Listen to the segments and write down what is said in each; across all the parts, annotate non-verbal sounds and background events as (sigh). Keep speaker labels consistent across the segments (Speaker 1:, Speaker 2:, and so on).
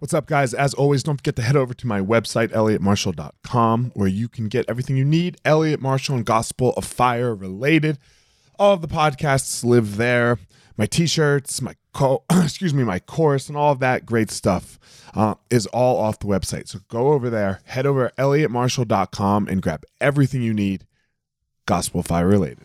Speaker 1: What's up, guys? As always, don't forget to head over to my website, elliottmarshall.com, where you can get everything you need Elliot Marshall and Gospel of Fire related. All of the podcasts live there. My t-shirts, my co- (clears throat) excuse me, my course, and all of that great stuff uh, is all off the website. So go over there, head over to elliottmarshall.com, and grab everything you need Gospel of Fire related.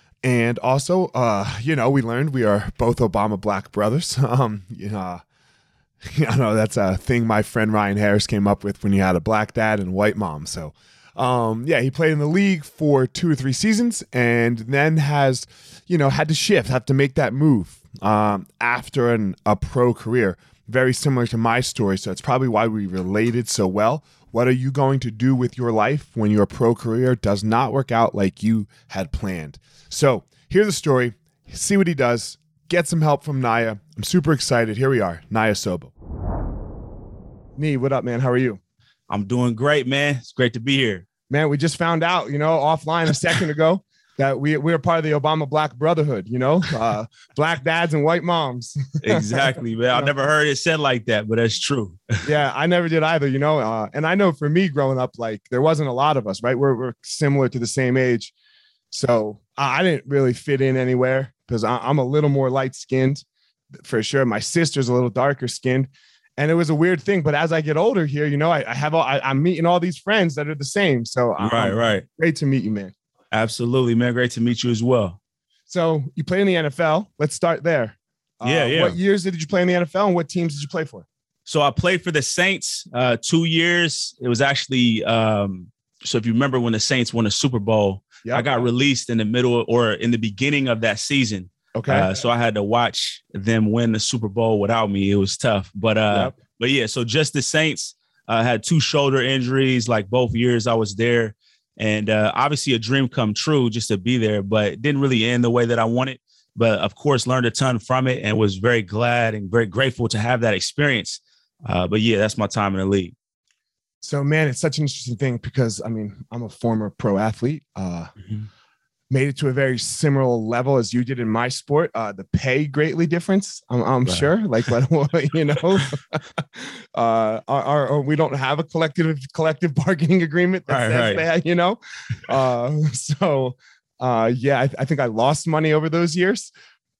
Speaker 1: and also, uh, you know, we learned we are both Obama black brothers. (laughs) Um, you know, (laughs) I know that's a thing my friend Ryan Harris came up with when he had a black dad and white mom. So, um, yeah, he played in the league for two or three seasons and then has, you know, had to shift, have to make that move um, after an, a pro career. Very similar to my story. So, it's probably why we related so well. What are you going to do with your life when your pro career does not work out like you had planned? So, here's the story. See what he does. Get some help from Niyi. I'm super excited. Here we are, Niyi Sobo. Nee, what up, man? How are you?
Speaker 2: I'm doing great, man. It's great to be here.
Speaker 1: Man, we just found out, you know, offline a second ago that we we're part of the Obama Black Brotherhood, you know, (laughs) uh, black dads and white moms. (laughs)
Speaker 2: exactly, man. I never heard it said like that, but that's true. (laughs)
Speaker 1: yeah, I never did either, you know. Uh, and I know for me growing up, like there wasn't a lot of us, right? We're we're similar to the same age, so I didn't really fit in anywhere because I'm a little more light skinned, for sure. My sister's a little darker skinned. And it was a weird thing, but as I get older here, you know, I, I have all, I, am meeting all these friends that are the same. So
Speaker 2: right, I'm, right,
Speaker 1: great to meet you, man.
Speaker 2: Absolutely, man. Great to meet you as well.
Speaker 1: So you play in the NFL. Let's start there.
Speaker 2: Yeah, uh, yeah.
Speaker 1: What years did you play in the NFL, and what teams did you play for?
Speaker 2: So I played for the Saints uh, two years. It was actually um, so if you remember when the Saints won a Super Bowl, yep. I got released in the middle or in the beginning of that season.
Speaker 1: Okay.
Speaker 2: Uh, so I had to watch them win the Super Bowl without me. It was tough, but uh, yep. but yeah. So just the Saints uh, had two shoulder injuries. Like both years I was there and uh, obviously a dream come true just to be there, but didn't really end the way that I wanted. But of course, learned a ton from it and was very glad and very grateful to have that experience. Uh, but yeah, that's my time in the league.
Speaker 1: So, man, it's such an interesting thing because I mean, I'm a former pro athlete. Uh, mm-hmm made it to a very similar level as you did in my sport. Uh, the pay greatly difference, I'm, I'm right. sure. Like, (laughs) you know, (laughs) uh, our, our, we don't have a collective collective (laughs) bargaining agreement that right, says right. that, you know. Uh, so, uh, yeah, I, I, think I lost money over those years,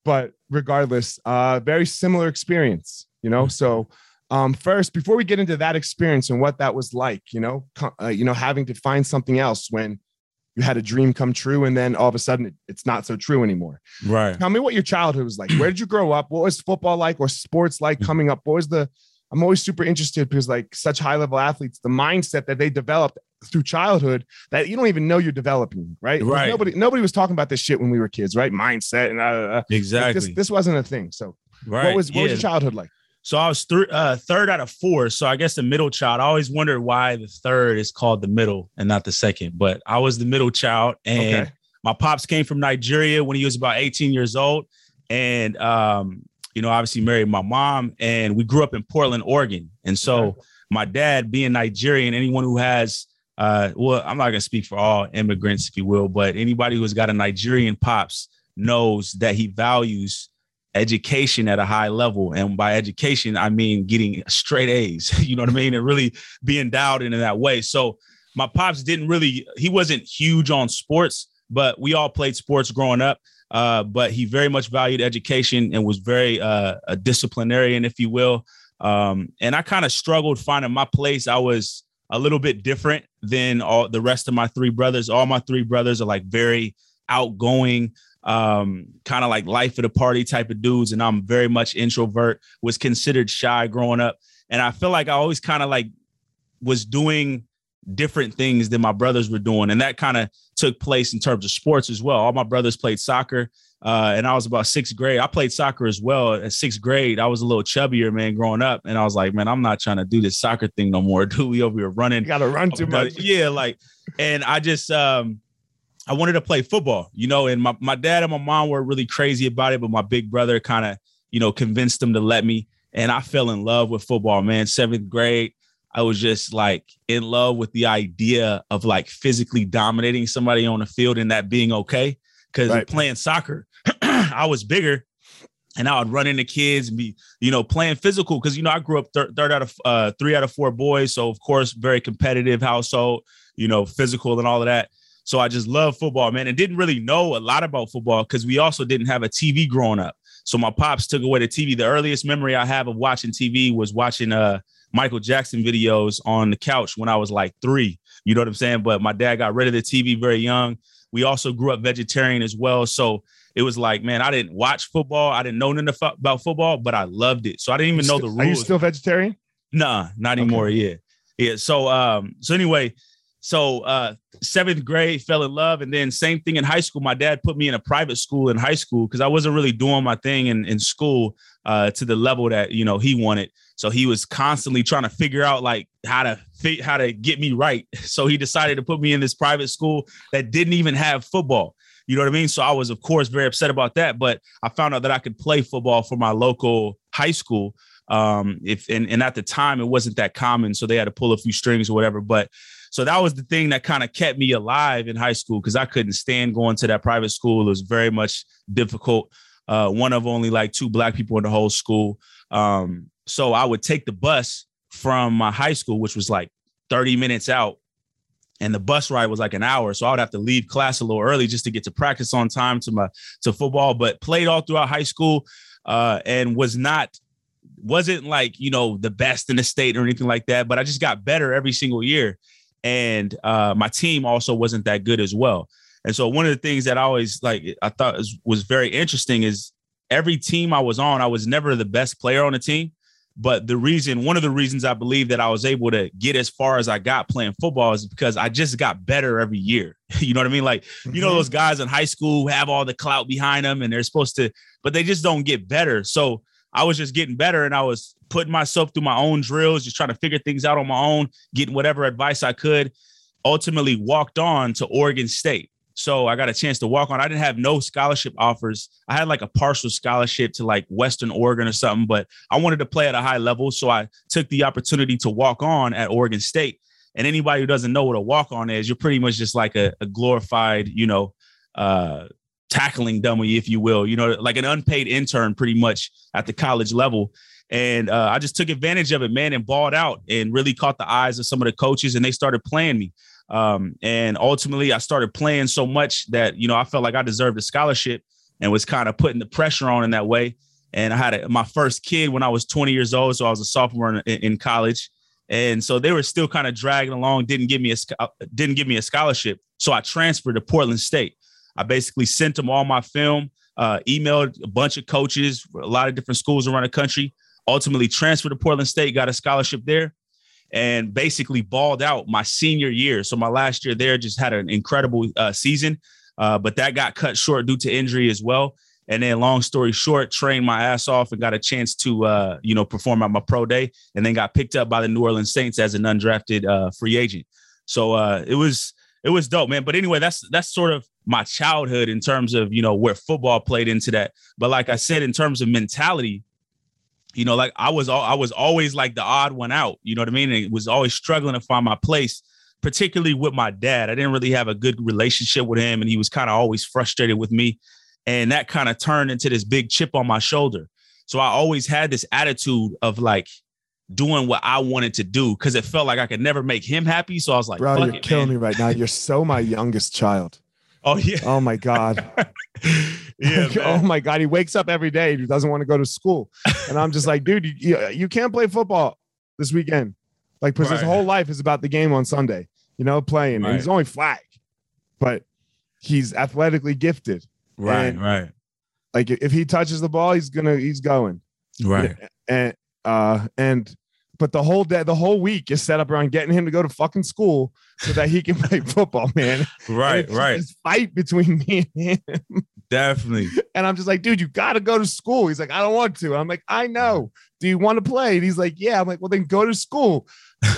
Speaker 1: but regardless, uh, very similar experience, you know. So. Um, first, before we get into that experience and what that was like, you know, uh, you know, having to find something else when you had a dream come true and then all of a sudden it's not so true anymore.
Speaker 2: Right.
Speaker 1: Tell me what your childhood was like. Where did you grow up? What was football like or sports like mm. coming up? What was the I'm always super interested because like such high level athletes, the mindset that they developed through childhood that you don't even know you're developing, right?
Speaker 2: Right.
Speaker 1: Nobody nobody was talking about this shit when we were kids, right? Mindset and uh, uh
Speaker 2: exactly.
Speaker 1: Like this, this wasn't a thing. So right. what was what yeah. was your childhood like?
Speaker 2: So I was th- uh, third out of four. So I guess the middle child. I always wondered why the third is called the middle and not the second. But I was the middle child, and okay. my pops came from Nigeria when he was about 18 years old, and um, you know, obviously married my mom, and we grew up in Portland, Oregon. And so okay. my dad, being Nigerian, anyone who has uh, well, I'm not gonna speak for all immigrants, if you will, but anybody who's got a Nigerian pops knows that he values education at a high level. And by education, I mean getting straight A's, (laughs) you know what I mean? And really being dialed in, in that way. So my pops didn't really, he wasn't huge on sports, but we all played sports growing up. Uh, but he very much valued education and was very uh, a disciplinarian, if you will. Um, and I kind of struggled finding my place. I was a little bit different than all the rest of my three brothers. All my three brothers are like very outgoing, um, kind of like life of the party type of dudes. And I'm very much introvert, was considered shy growing up. And I feel like I always kind of like was doing different things than my brothers were doing. And that kind of took place in terms of sports as well. All my brothers played soccer. Uh, and I was about sixth grade. I played soccer as well at sixth grade. I was a little chubbier, man, growing up. And I was like, man, I'm not trying to do this soccer thing no more. (laughs) Dude, we over here running.
Speaker 1: You gotta run too much.
Speaker 2: Yeah, like, and I just um I wanted to play football, you know, and my, my dad and my mom were really crazy about it, but my big brother kind of, you know, convinced them to let me. And I fell in love with football, man. Seventh grade, I was just like in love with the idea of like physically dominating somebody on the field and that being okay. Cause right. playing soccer, (clears throat) I was bigger and I would run into kids and be, you know, playing physical. Cause, you know, I grew up thir- third out of uh, three out of four boys. So, of course, very competitive household, you know, physical and all of that. So I just love football, man, and didn't really know a lot about football because we also didn't have a TV growing up. So my pops took away the TV. The earliest memory I have of watching TV was watching uh Michael Jackson videos on the couch when I was like three. You know what I'm saying? But my dad got rid of the TV very young. We also grew up vegetarian as well. So it was like, man, I didn't watch football. I didn't know nothing about football, but I loved it. So I didn't even know the rules.
Speaker 1: Are you still vegetarian?
Speaker 2: Nah, not anymore. Okay. Yeah. Yeah. So um, so anyway, so uh, seventh grade, fell in love, and then same thing in high school. My dad put me in a private school in high school because I wasn't really doing my thing in, in school uh, to the level that you know he wanted. So he was constantly trying to figure out like how to fit, how to get me right. (laughs) So he decided to put me in this private school that didn't even have football. You know what I mean? So I was, of course, very upset about that. But I found out that I could play football for my local high school. Um, if and, and at the time it wasn't that common, so they had to pull a few strings or whatever. But so that was the thing that kind of kept me alive in high school because I couldn't stand going to that private school. It was very much difficult. Uh, one of only like two black people in the whole school. Um, so I would take the bus from my high school, which was like 30 minutes out, and the bus ride was like an hour. So I would have to leave class a little early just to get to practice on time to my to football. But played all throughout high school, uh, and was not wasn't like you know the best in the state or anything like that. But I just got better every single year and uh, my team also wasn't that good as well. And so one of the things that I always like I thought was, was very interesting is every team I was on, I was never the best player on the team. But the reason, one of the reasons I believe that I was able to get as far as I got playing football is because I just got better every year. (laughs) you know what I mean? Like, mm-hmm. you know, mm-hmm. those guys in high school have all the clout behind them and they're supposed to, but they just don't get better. So I was just getting better and I was putting myself through my own drills, just trying to figure things out on my own, getting whatever advice I could. Ultimately, walked on to Oregon State. So I got a chance to walk on. I didn't have no scholarship offers. I had like a partial scholarship to like Western Oregon or something, but I wanted to play at a high level. So I took the opportunity to walk on at Oregon State. And anybody who doesn't know what a walk on is, you're pretty much just like a, a glorified, you know, uh, tackling dummy, if you will, you know, like an unpaid intern pretty much at the college level. And uh, I just took advantage of it, man, and balled out and really caught the eyes of some of the coaches and they started playing me. Um, and ultimately, I started playing so much that, you know, I felt like I deserved a scholarship and was kind of putting the pressure on in that way. And I had a, my first kid when I was 20 years old. So I was a sophomore in, in college. And so they were still kind of dragging along, didn't give me a didn't give me a scholarship. So I transferred to Portland State. I basically sent them all my film, uh, emailed a bunch of coaches, a lot of different schools around the country. Ultimately, transferred to Portland State, got a scholarship there, and basically balled out my senior year. So my last year there just had an incredible uh, season, uh, but that got cut short due to injury as well. And then, long story short, trained my ass off and got a chance to, uh, you know, perform at my pro day, and then got picked up by the New Orleans Saints as an undrafted uh, free agent. So uh, it was it was dope, man. But anyway, that's that's sort of my childhood in terms of you know where football played into that. But like I said, in terms of mentality, you know, like I was I was always like the odd one out. You know what I mean? And it was always struggling to find my place, particularly with my dad. I didn't really have a good relationship with him, and he was kind of always frustrated with me, and that kind of turned into this big chip on my shoulder. So I always had this attitude of like doing what I wanted to do because it felt like I could never make him happy. So I was like,
Speaker 1: bro, you're
Speaker 2: it,
Speaker 1: killing
Speaker 2: man.
Speaker 1: me right now. You're so my youngest child.
Speaker 2: Oh yeah.
Speaker 1: Oh my god. (laughs)
Speaker 2: yeah. (laughs)
Speaker 1: oh my god. He wakes up every day. He doesn't want to go to school, and I'm just like, dude, you, you can't play football this weekend. Like, because right. his whole life is about the game on Sunday. You know, playing. Right. And he's only flag, but he's athletically gifted.
Speaker 2: Right. And, right.
Speaker 1: Like if he touches the ball, he's gonna he's going.
Speaker 2: Right.
Speaker 1: And uh and but the whole day, the whole week is set up around getting him to go to fucking school so that he can (laughs) play football, man.
Speaker 2: Right, right.
Speaker 1: This fight between (laughs) me and him.
Speaker 2: Definitely.
Speaker 1: And I'm just like, dude, you got to go to school. He's like, I don't want to. I'm like, I know. Do you want to play? And he's like, yeah. I'm like, well, then go to school. (laughs)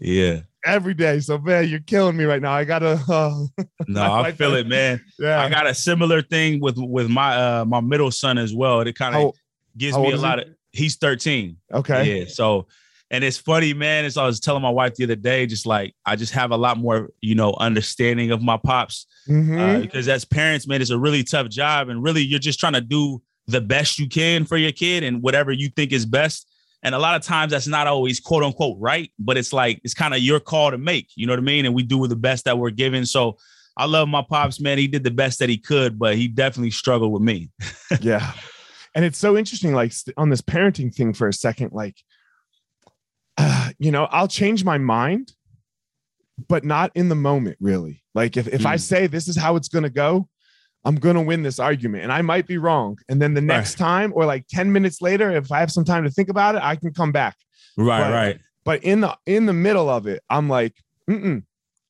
Speaker 2: yeah.
Speaker 1: Every day. So man, you're killing me right now. I gotta. Uh,
Speaker 2: no, I feel it, man. Yeah. I got a similar thing with with my uh my middle son as well. It kind of gives me a lot of he's 13.
Speaker 1: Okay.
Speaker 2: Yeah. So, and it's funny, man. As I was telling my wife the other day, just like I just have a lot more, you know, understanding of my pops mm-hmm. uh, because as parents, man, it's a really tough job, and really you're just trying to do the best you can for your kid and whatever you think is best. And a lot of times that's not always quote unquote right, but it's like it's kind of your call to make. You know what I mean? And we do with the best that we're given. So I love my pops, man. He did the best that he could, but he definitely struggled with me. (laughs)
Speaker 1: yeah. And it's so interesting, like on this parenting thing for a second, like, uh, (sighs) you know, I'll change my mind, but not in the moment, really. Like if, if mm. I say this is how it's going to go, I'm going to win this argument and I might be wrong. And then the next right. time or like 10 minutes later, if I have some time to think about it, I can come back.
Speaker 2: Right, but, right.
Speaker 1: But in the in the middle of it, I'm like, mm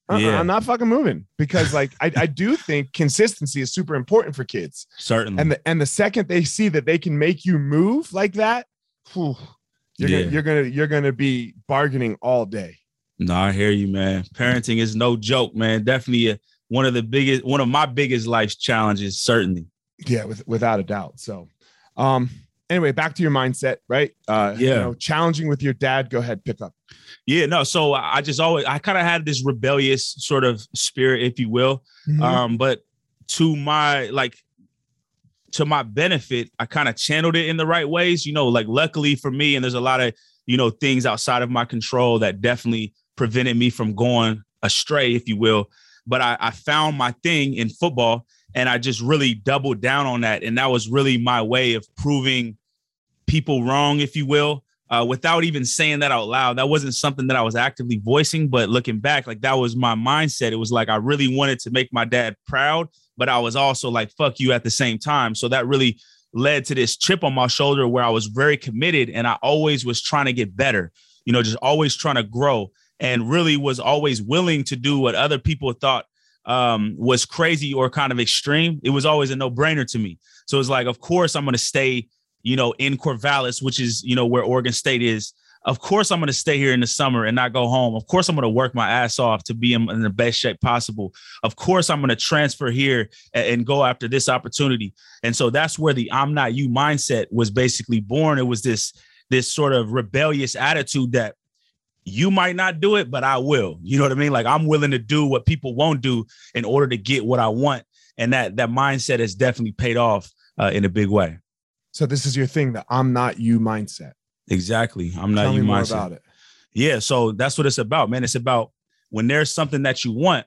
Speaker 1: uh-uh, yeah. I'm not fucking moving because like I, I do think consistency is super important for kids.
Speaker 2: Certainly.
Speaker 1: And the and the second they see that they can make you move like that, whew, you're yeah. gonna you're gonna you're gonna be bargaining all day.
Speaker 2: No, I hear you, man. Parenting is no joke, man. Definitely a, one of the biggest, one of my biggest life challenges, certainly.
Speaker 1: Yeah, with, without a doubt. So, um, anyway, back to your mindset, right? Uh, yeah. You know, challenging with your dad. Go ahead, pick up.
Speaker 2: Yeah, no. So I just always I kind of had this rebellious sort of spirit, if you will. Mm-hmm. Um, but to my like to my benefit, I kind of channeled it in the right ways. You know, like luckily for me, and there's a lot of you know things outside of my control that definitely prevented me from going astray, if you will. But I, I found my thing in football, and I just really doubled down on that, and that was really my way of proving people wrong, if you will uh, without even saying that out loud. That wasn't something that I was actively voicing, but looking back, like that was my mindset. It was like I really wanted to make my dad proud, but I was also like, fuck you at the same time. So that really led to this chip on my shoulder where I was very committed and I always was trying to get better, you know, just always trying to grow and really was always willing to do what other people thought um, was crazy or kind of extreme. It was always a no brainer to me. So it's like, of course, I'm going to stay you know, in Corvallis, which is, you know, where Oregon State is. Of course, I'm going to stay here in the summer and not go home. Of course, I'm going to work my ass off to be in, the best shape possible. Of course, I'm going to transfer here and, and go after this opportunity. And so that's where the I'm not you mindset was basically born. It was this this sort of rebellious attitude that you might not do it, but I will. You know what I mean? Like I'm willing to do what people won't do in order to get what I want. And that that mindset has definitely paid off uh, in a big way.
Speaker 1: So this is your thing, the I'm not you mindset.
Speaker 2: Exactly. I'm not
Speaker 1: Tell
Speaker 2: you
Speaker 1: me
Speaker 2: mindset.
Speaker 1: about it.
Speaker 2: Yeah. So that's what it's about, man. It's about when there's something that you want,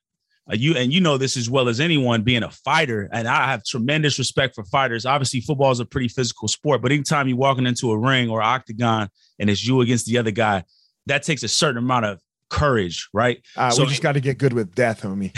Speaker 2: uh, you and you know this as well as anyone being a fighter. And I have tremendous respect for fighters. Obviously, football is a pretty physical sport, but anytime you're walking into a ring or octagon and it's you against the other guy, that takes a certain amount of courage, right?
Speaker 1: Uh, so we just got to get good with death, homie.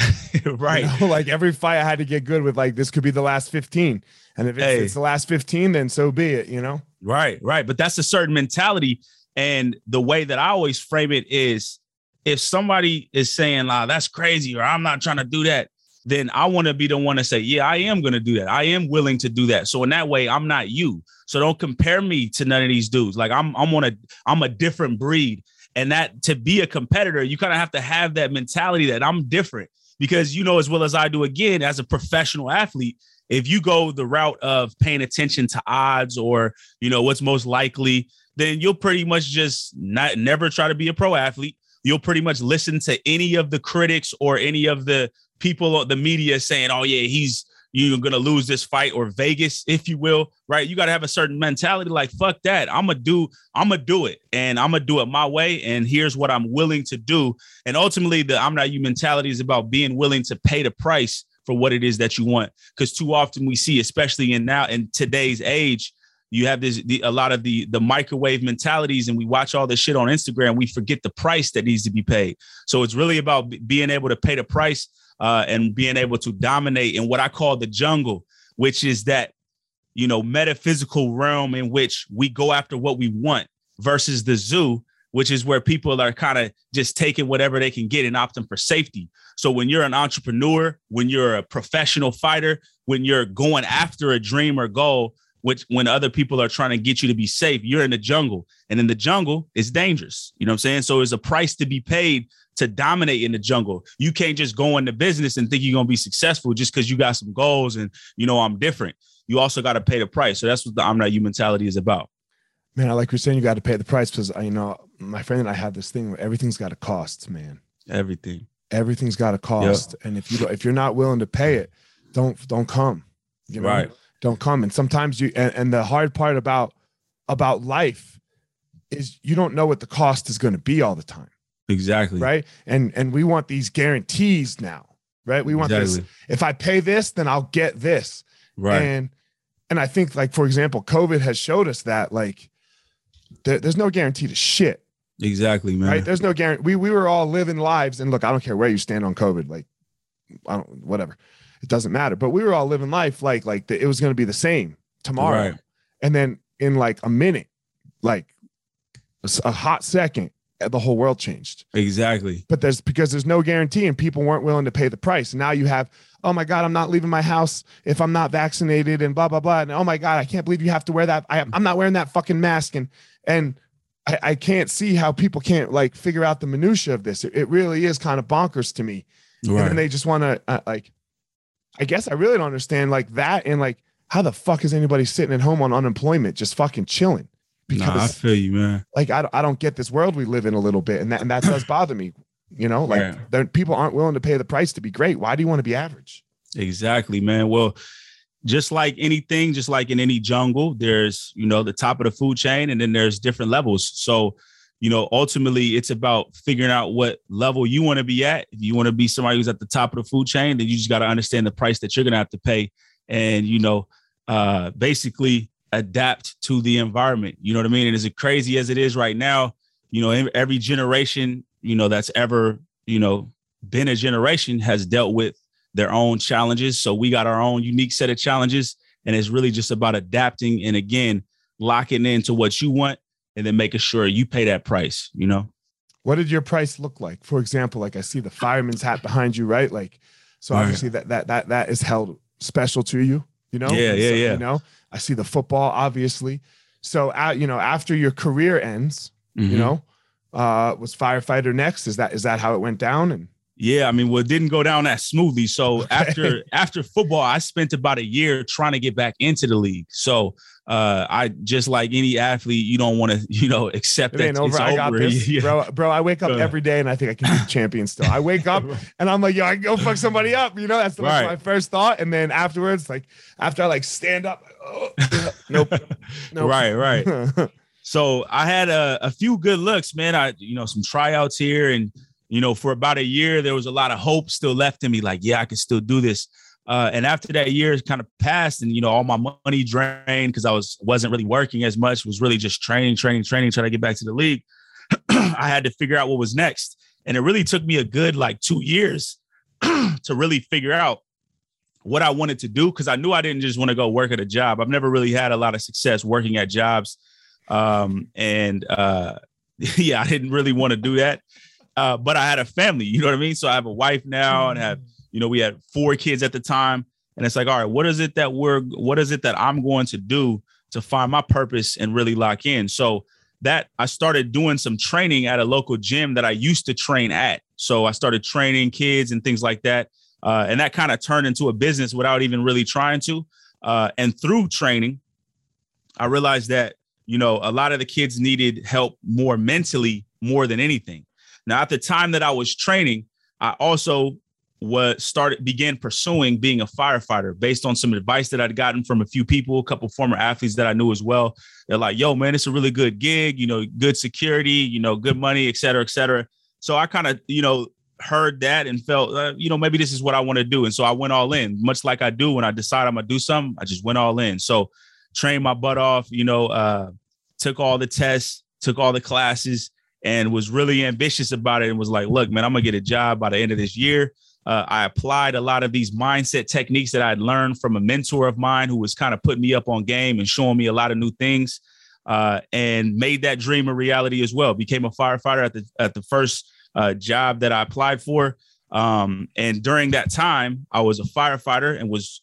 Speaker 1: (laughs)
Speaker 2: right.
Speaker 1: You know, like every fight I had to get good with, like this could be the last 15. And if it's, hey. it's the last 15, then so be it, you know?
Speaker 2: Right, right. But that's a certain mentality. And the way that I always frame it is if somebody is saying, ah, that's crazy, or I'm not trying to do that, then I want to be the one to say, yeah, I am going to do that. I am willing to do that. So in that way, I'm not you. So don't compare me to none of these dudes. Like I'm, I'm on a, I'm a different breed. And that to be a competitor, you kind of have to have that mentality that I'm different. Because you know as well as I do again as a professional athlete, if you go the route of paying attention to odds or you know what's most likely then you'll pretty much just not never try to be a pro athlete. You'll pretty much listen to any of the critics or any of the people the media saying oh yeah he's you're gonna lose this fight or Vegas, if you will, right? You gotta have a certain mentality, like fuck that. I'm gonna do, I'm gonna do it, and I'm gonna do it my way. And here's what I'm willing to do. And ultimately, the I'm not you mentality is about being willing to pay the price for what it is that you want. Because too often we see, especially in now in today's age, you have this the, a lot of the the microwave mentalities, and we watch all this shit on Instagram. We forget the price that needs to be paid. So it's really about being able to pay the price uh, and being able to dominate in what I call the jungle, which is that you know metaphysical realm in which we go after what we want versus the zoo, which is where people are kind of just taking whatever they can get and opting for safety. So when you're an entrepreneur, when you're a professional fighter, when you're going after a dream or goal, which when other people are trying to get you to be safe, you're in the jungle. And in the jungle, it's dangerous. You know what I'm saying? So it's a price to be paid to dominate in the jungle. You can't just go into business and think you're gonna be successful just because you got some goals and you know I'm different. You also got to pay the price. So that's what the I'm not you mentality is about.
Speaker 1: Man, I like you're saying you got to pay the price because I uh, you know my friend and I have this thing where everything's got a cost, man.
Speaker 2: Everything.
Speaker 1: Everything's got a cost. Yep. And if you don't, if you're not willing to pay it, don't don't come. You know?
Speaker 2: Right.
Speaker 1: Don't come. And sometimes you and, and the hard part about about life is you don't know what the cost is going to be all the time.
Speaker 2: Exactly.
Speaker 1: Right. And and we want these guarantees now. Right. We want exactly. this. If I pay this, then I'll get this.
Speaker 2: Right.
Speaker 1: And and I think like for example, COVID has showed us that like there, there's no guarantee to shit.
Speaker 2: Exactly, man.
Speaker 1: Right. There's no guarantee. We we were all living lives, and look, I don't care where you stand on COVID. Like, I don't whatever. It doesn't matter. But we were all living life like like the, it was going to be the same tomorrow, right. and then in like a minute, like a hot second, the whole world changed.
Speaker 2: Exactly.
Speaker 1: But there's because there's no guarantee and people weren't willing to pay the price. And now you have, oh my God, I'm not leaving my house if I'm not vaccinated and blah, blah, blah. And oh my God, I can't believe you have to wear that. I, am not wearing that fucking mask. And and I, I, can't see how people can't like figure out the minutia of this. It, it really is kind of bonkers to me. Right. And they just want to uh, like, I guess I really don't understand like that. And like, how the fuck is anybody sitting at home on unemployment, just fucking chilling?
Speaker 2: Because nah, I feel you, man.
Speaker 1: Like I, I don't get this world we live in a little bit, and that and that does bother me. You know, like yeah. people aren't willing to pay the price to be great. Why do you want to be average?
Speaker 2: Exactly, man. Well, just like anything, just like in any jungle, there's you know the top of the food chain, and then there's different levels. So, you know, ultimately, it's about figuring out what level you want to be at. If you want to be somebody who's at the top of the food chain, then you just got to understand the price that you're gonna have to pay, and you know, uh, basically adapt to the environment. You know what I mean? And as crazy as it is right now, you know, every generation, you know, that's ever, you know, been a generation has dealt with their own challenges. So we got our own unique set of challenges. And it's really just about adapting and again, locking into what you want and then making sure you pay that price, you know?
Speaker 1: What did your price look like? For example, like I see the fireman's hat behind you, right? Like, so obviously that that that that is held special to you, you know?
Speaker 2: Yeah, yeah,
Speaker 1: so,
Speaker 2: yeah.
Speaker 1: You know, I see the football, obviously. So, uh, you know, after your career ends, mm-hmm. you know, uh, was firefighter next? Is that is that how it went down? And
Speaker 2: yeah, I mean, well, it didn't go down that smoothly. So (laughs) after after football, I spent about a year trying to get back into the league. So uh, I just like any athlete, you don't want to, (laughs) you know, accept it that
Speaker 1: over.
Speaker 2: it's
Speaker 1: I got
Speaker 2: over.
Speaker 1: this, (laughs) yeah. bro. Bro, I wake up every day and I think I can be the champion still. I wake up and I'm like, yo, I can go fuck somebody up. You know, that's, right. my first thought. And then afterwards, like after I like stand up, oh, nope, (laughs)
Speaker 2: nope. Right, right. (laughs) so I had a, a few good looks, man. I, you know, some tryouts here, and you know, for about a year, there was a lot of hope still left in me. Like, yeah, I can still do this. Uh, and after that year kind of passed, and you know, all my money drained because I was wasn't really working as much. Was really just training, training, training, trying to get back to the league. (clears throat) I had to figure out what was next, and it really took me a good like two years (clears throat) to really figure out what I wanted to do because I knew I didn't just want to go work at a job. I've never really had a lot of success working at jobs, um, and uh, (laughs) yeah, I didn't really want to do that. Uh, but I had a family, you know what I mean. So I have a wife now, and have you know, we had four kids at the time. And it's like, all right, what is it that we're, what is it that I'm going to do to find my purpose and really lock in? So that I started doing some training at a local gym that I used to train at. So I started training kids and things like that. Uh, and that kind of turned into a business without even really trying to. Uh, and through training, I realized that, you know, a lot of the kids needed help more mentally more than anything. Now, at the time that I was training, I also was started began pursuing being a firefighter based on some advice that I'd gotten from a few people, a couple former athletes that I knew as well. They're like, "Yo, man, it's a really good gig. You know, good security. You know, good money, et cetera, et cetera." So I kind of, you know, heard that and felt, uh, you know, maybe this is what I want to do, and so I went all in. Much like I do when I decide I'm gonna do something, I just went all in. So trained my butt off. You know, uh, took all the tests, took all the classes, and was really ambitious about it. And was like, "Look, man, I'm gonna get a job by the end of this year." Uh, I applied a lot of these mindset techniques that I'd learned from a mentor of mine who was kind of putting me up on game and showing me a lot of new things. uh, and made that dream a reality as well. Became a firefighter at the at the first uh, job that I applied for. Um, and during that time, I was a firefighter and was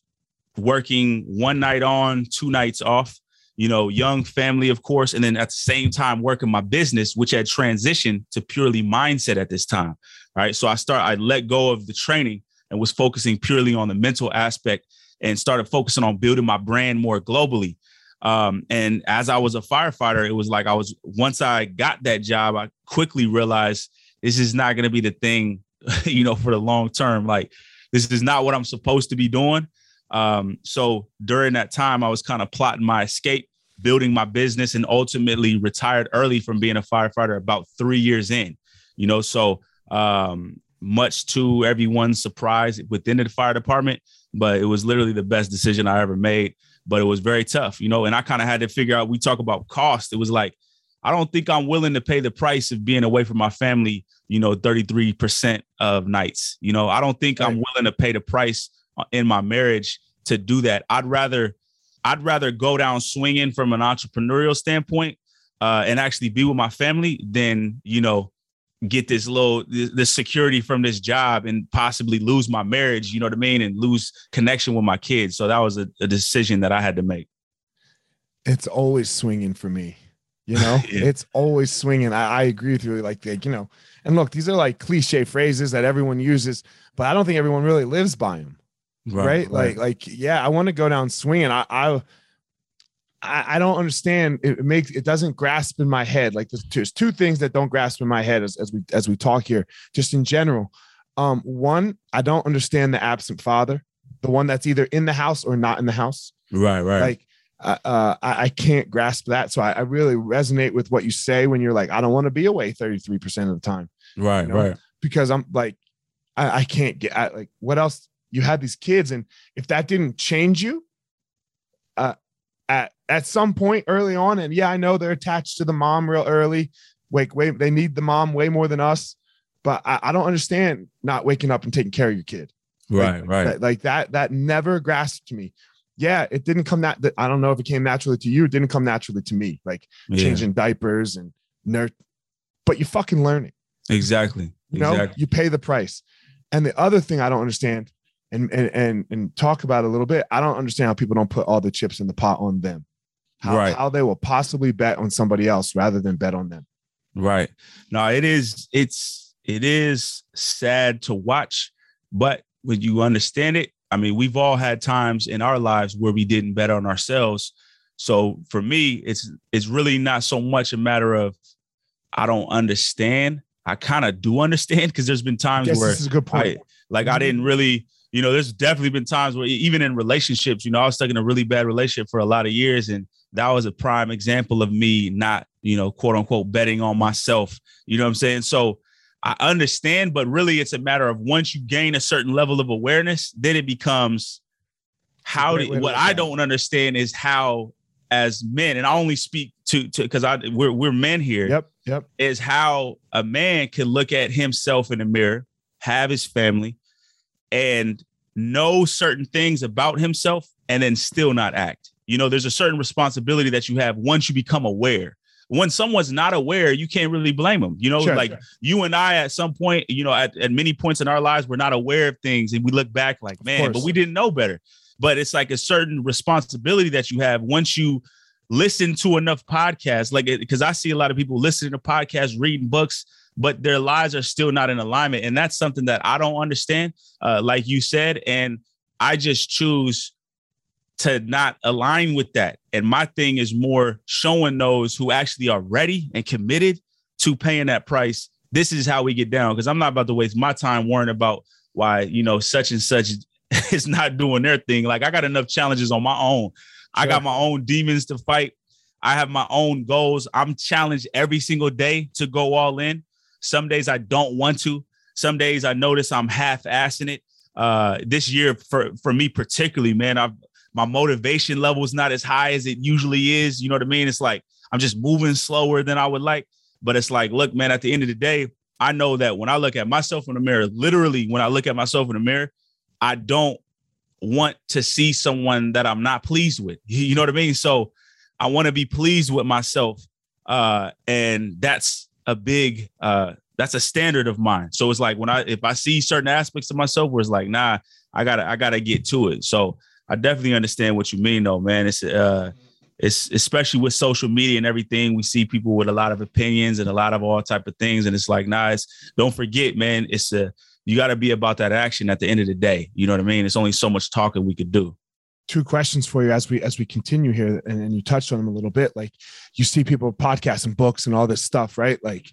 Speaker 2: working one night on, two nights off. You know, young family, of course, and then at the same time working my business, which had transitioned to purely mindset at this time. Right. So I start, I let go of the training and was focusing purely on the mental aspect and started focusing on building my brand more globally. Um, and as I was a firefighter, it was like I was once I got that job, I quickly realized this is not going to be the thing, (laughs) you know, for the long term. Like this is not what I'm supposed to be doing. Um, so during that time, I was kind of plotting my escape, building my business, and ultimately retired early from being a firefighter about three years in. You know, so um, much to everyone's surprise within the fire department, but it was literally the best decision I ever made. But it was very tough, you know, and I kind of had to figure out. We talk about cost. It was like I don't think I'm willing to pay the price of being away from my family, you know, 33% of nights. You know, I don't think right. I'm willing to pay the price in my marriage to do that. I'd rather I'd rather go down swinging from an entrepreneurial standpoint uh, and actually be with my family than, you know, get this little this security from this job and possibly lose my marriage, you know what I mean, and lose connection with my kids. So that was a, a decision that I had to make.
Speaker 1: It's always swinging for me. You know, (laughs) yeah. it's always swinging. I, I agree with you. Like, like, you know, and look, these are like cliche phrases that everyone uses, but I don't think everyone really lives by them. Right. right? right. Like, like, yeah, I want to go down swinging. I, I, I don't understand. It makes it doesn't grasp in my head. Like there's, there's two things that don't grasp in my head as, as we as we talk here, just in general. Um, one, I don't understand the absent father, the one that's either in the house or not in the house.
Speaker 2: Right, right.
Speaker 1: Like uh, I, I, can't grasp that. So I, I, really resonate with what you say when you're like, I don't want to be away 33% of the time.
Speaker 2: Right, you know? right.
Speaker 1: Because I'm like, I, I can't get I, like what else you had these kids. And if that didn't change you, uh, at, at some point early on, and yeah, I know they're attached to the mom real early. Wake, wait, they need the mom way more than us. But I, I don't understand not waking up and taking care of your kid.
Speaker 2: Right,
Speaker 1: like,
Speaker 2: right.
Speaker 1: That, like that, that never grasped me yeah, it didn't come that, I don't know if it came naturally to you. It didn't come naturally to me, like yeah. changing diapers and nerd, but you fucking learn it.
Speaker 2: Exactly.
Speaker 1: You know,
Speaker 2: exactly.
Speaker 1: you pay the price. And the other thing I don't understand and, and, and, and talk about a little bit, I don't understand how people don't put all the chips in the pot on them. How, right. how they will possibly bet on somebody else rather than bet on them.
Speaker 2: Right. Now it is, it's, it is sad to watch, but when you understand it, I mean, we've all had times in our lives where we didn't bet on ourselves. So for me, it's it's really not so much a matter of I don't understand. I kind of do (laughs) understand because there's been times where
Speaker 1: this is a good point.
Speaker 2: I, like I mm-hmm. didn't really, you know, there's definitely been times where even in relationships, you know, I was stuck in a really bad relationship for a lot of years, and that was a prime example of me not, you know, quote unquote betting on myself. You know what I'm saying? So I understand, but really it's a matter of once you gain a certain level of awareness, then it becomes how do, what I don't understand is how as men, and I only speak to to because I we're we're men here.
Speaker 1: Yep, yep.
Speaker 2: Is how a man can look at himself in the mirror, have his family, and know certain things about himself, and then still not act. You know, there's a certain responsibility that you have once you become aware when someone's not aware, you can't really blame them. You know, sure, like sure. you and I at some point, you know, at, at many points in our lives, we're not aware of things and we look back like, man, but we didn't know better. But it's like a certain responsibility that you have once you listen to enough podcasts, like because I see a lot of people listening to podcasts, reading books, but their lives are still not in alignment. And that's something that I don't understand, uh, like you said. And I just choose to not align with that. And my thing is more showing those who actually are ready and committed to paying that price. This is how we get down because I'm not about to waste my time worrying about why, you know, such and such (laughs) is not doing their thing. Like I got enough challenges on my own. Sure. I got my own demons to fight. I have my own goals. I'm challenged every single day to go all in. Some days I don't want to. Some days I notice I'm half assing it. Uh, this year for for me particularly, man, I've my motivation level is not as high as it usually is. You know what I mean? It's like I'm just moving slower than I would like. But it's like, look, man, at the end of the day, I know that when I look at myself in the mirror, literally when I look at myself in the mirror, I don't want to see someone that I'm not pleased with. (laughs) You know what I mean? So I want to be pleased with myself. Uh, and that's a big uh that's a standard of mine. So it's like when I if I see certain aspects of myself where it's like, nah, I gotta I gotta get to it. So I definitely understand what you mean though, man. It's uh it's especially with social media and everything we see people with a lot of opinions and a lot of all type of things and it's like nah it's don't forget man it's a you got to be about that action at the end of the day. You know what i mean? It's only so much talking we could do.
Speaker 1: Two questions for you as we as we continue here and, and you touched on them a little bit. Like you see people podcasts and books and all this stuff right? Like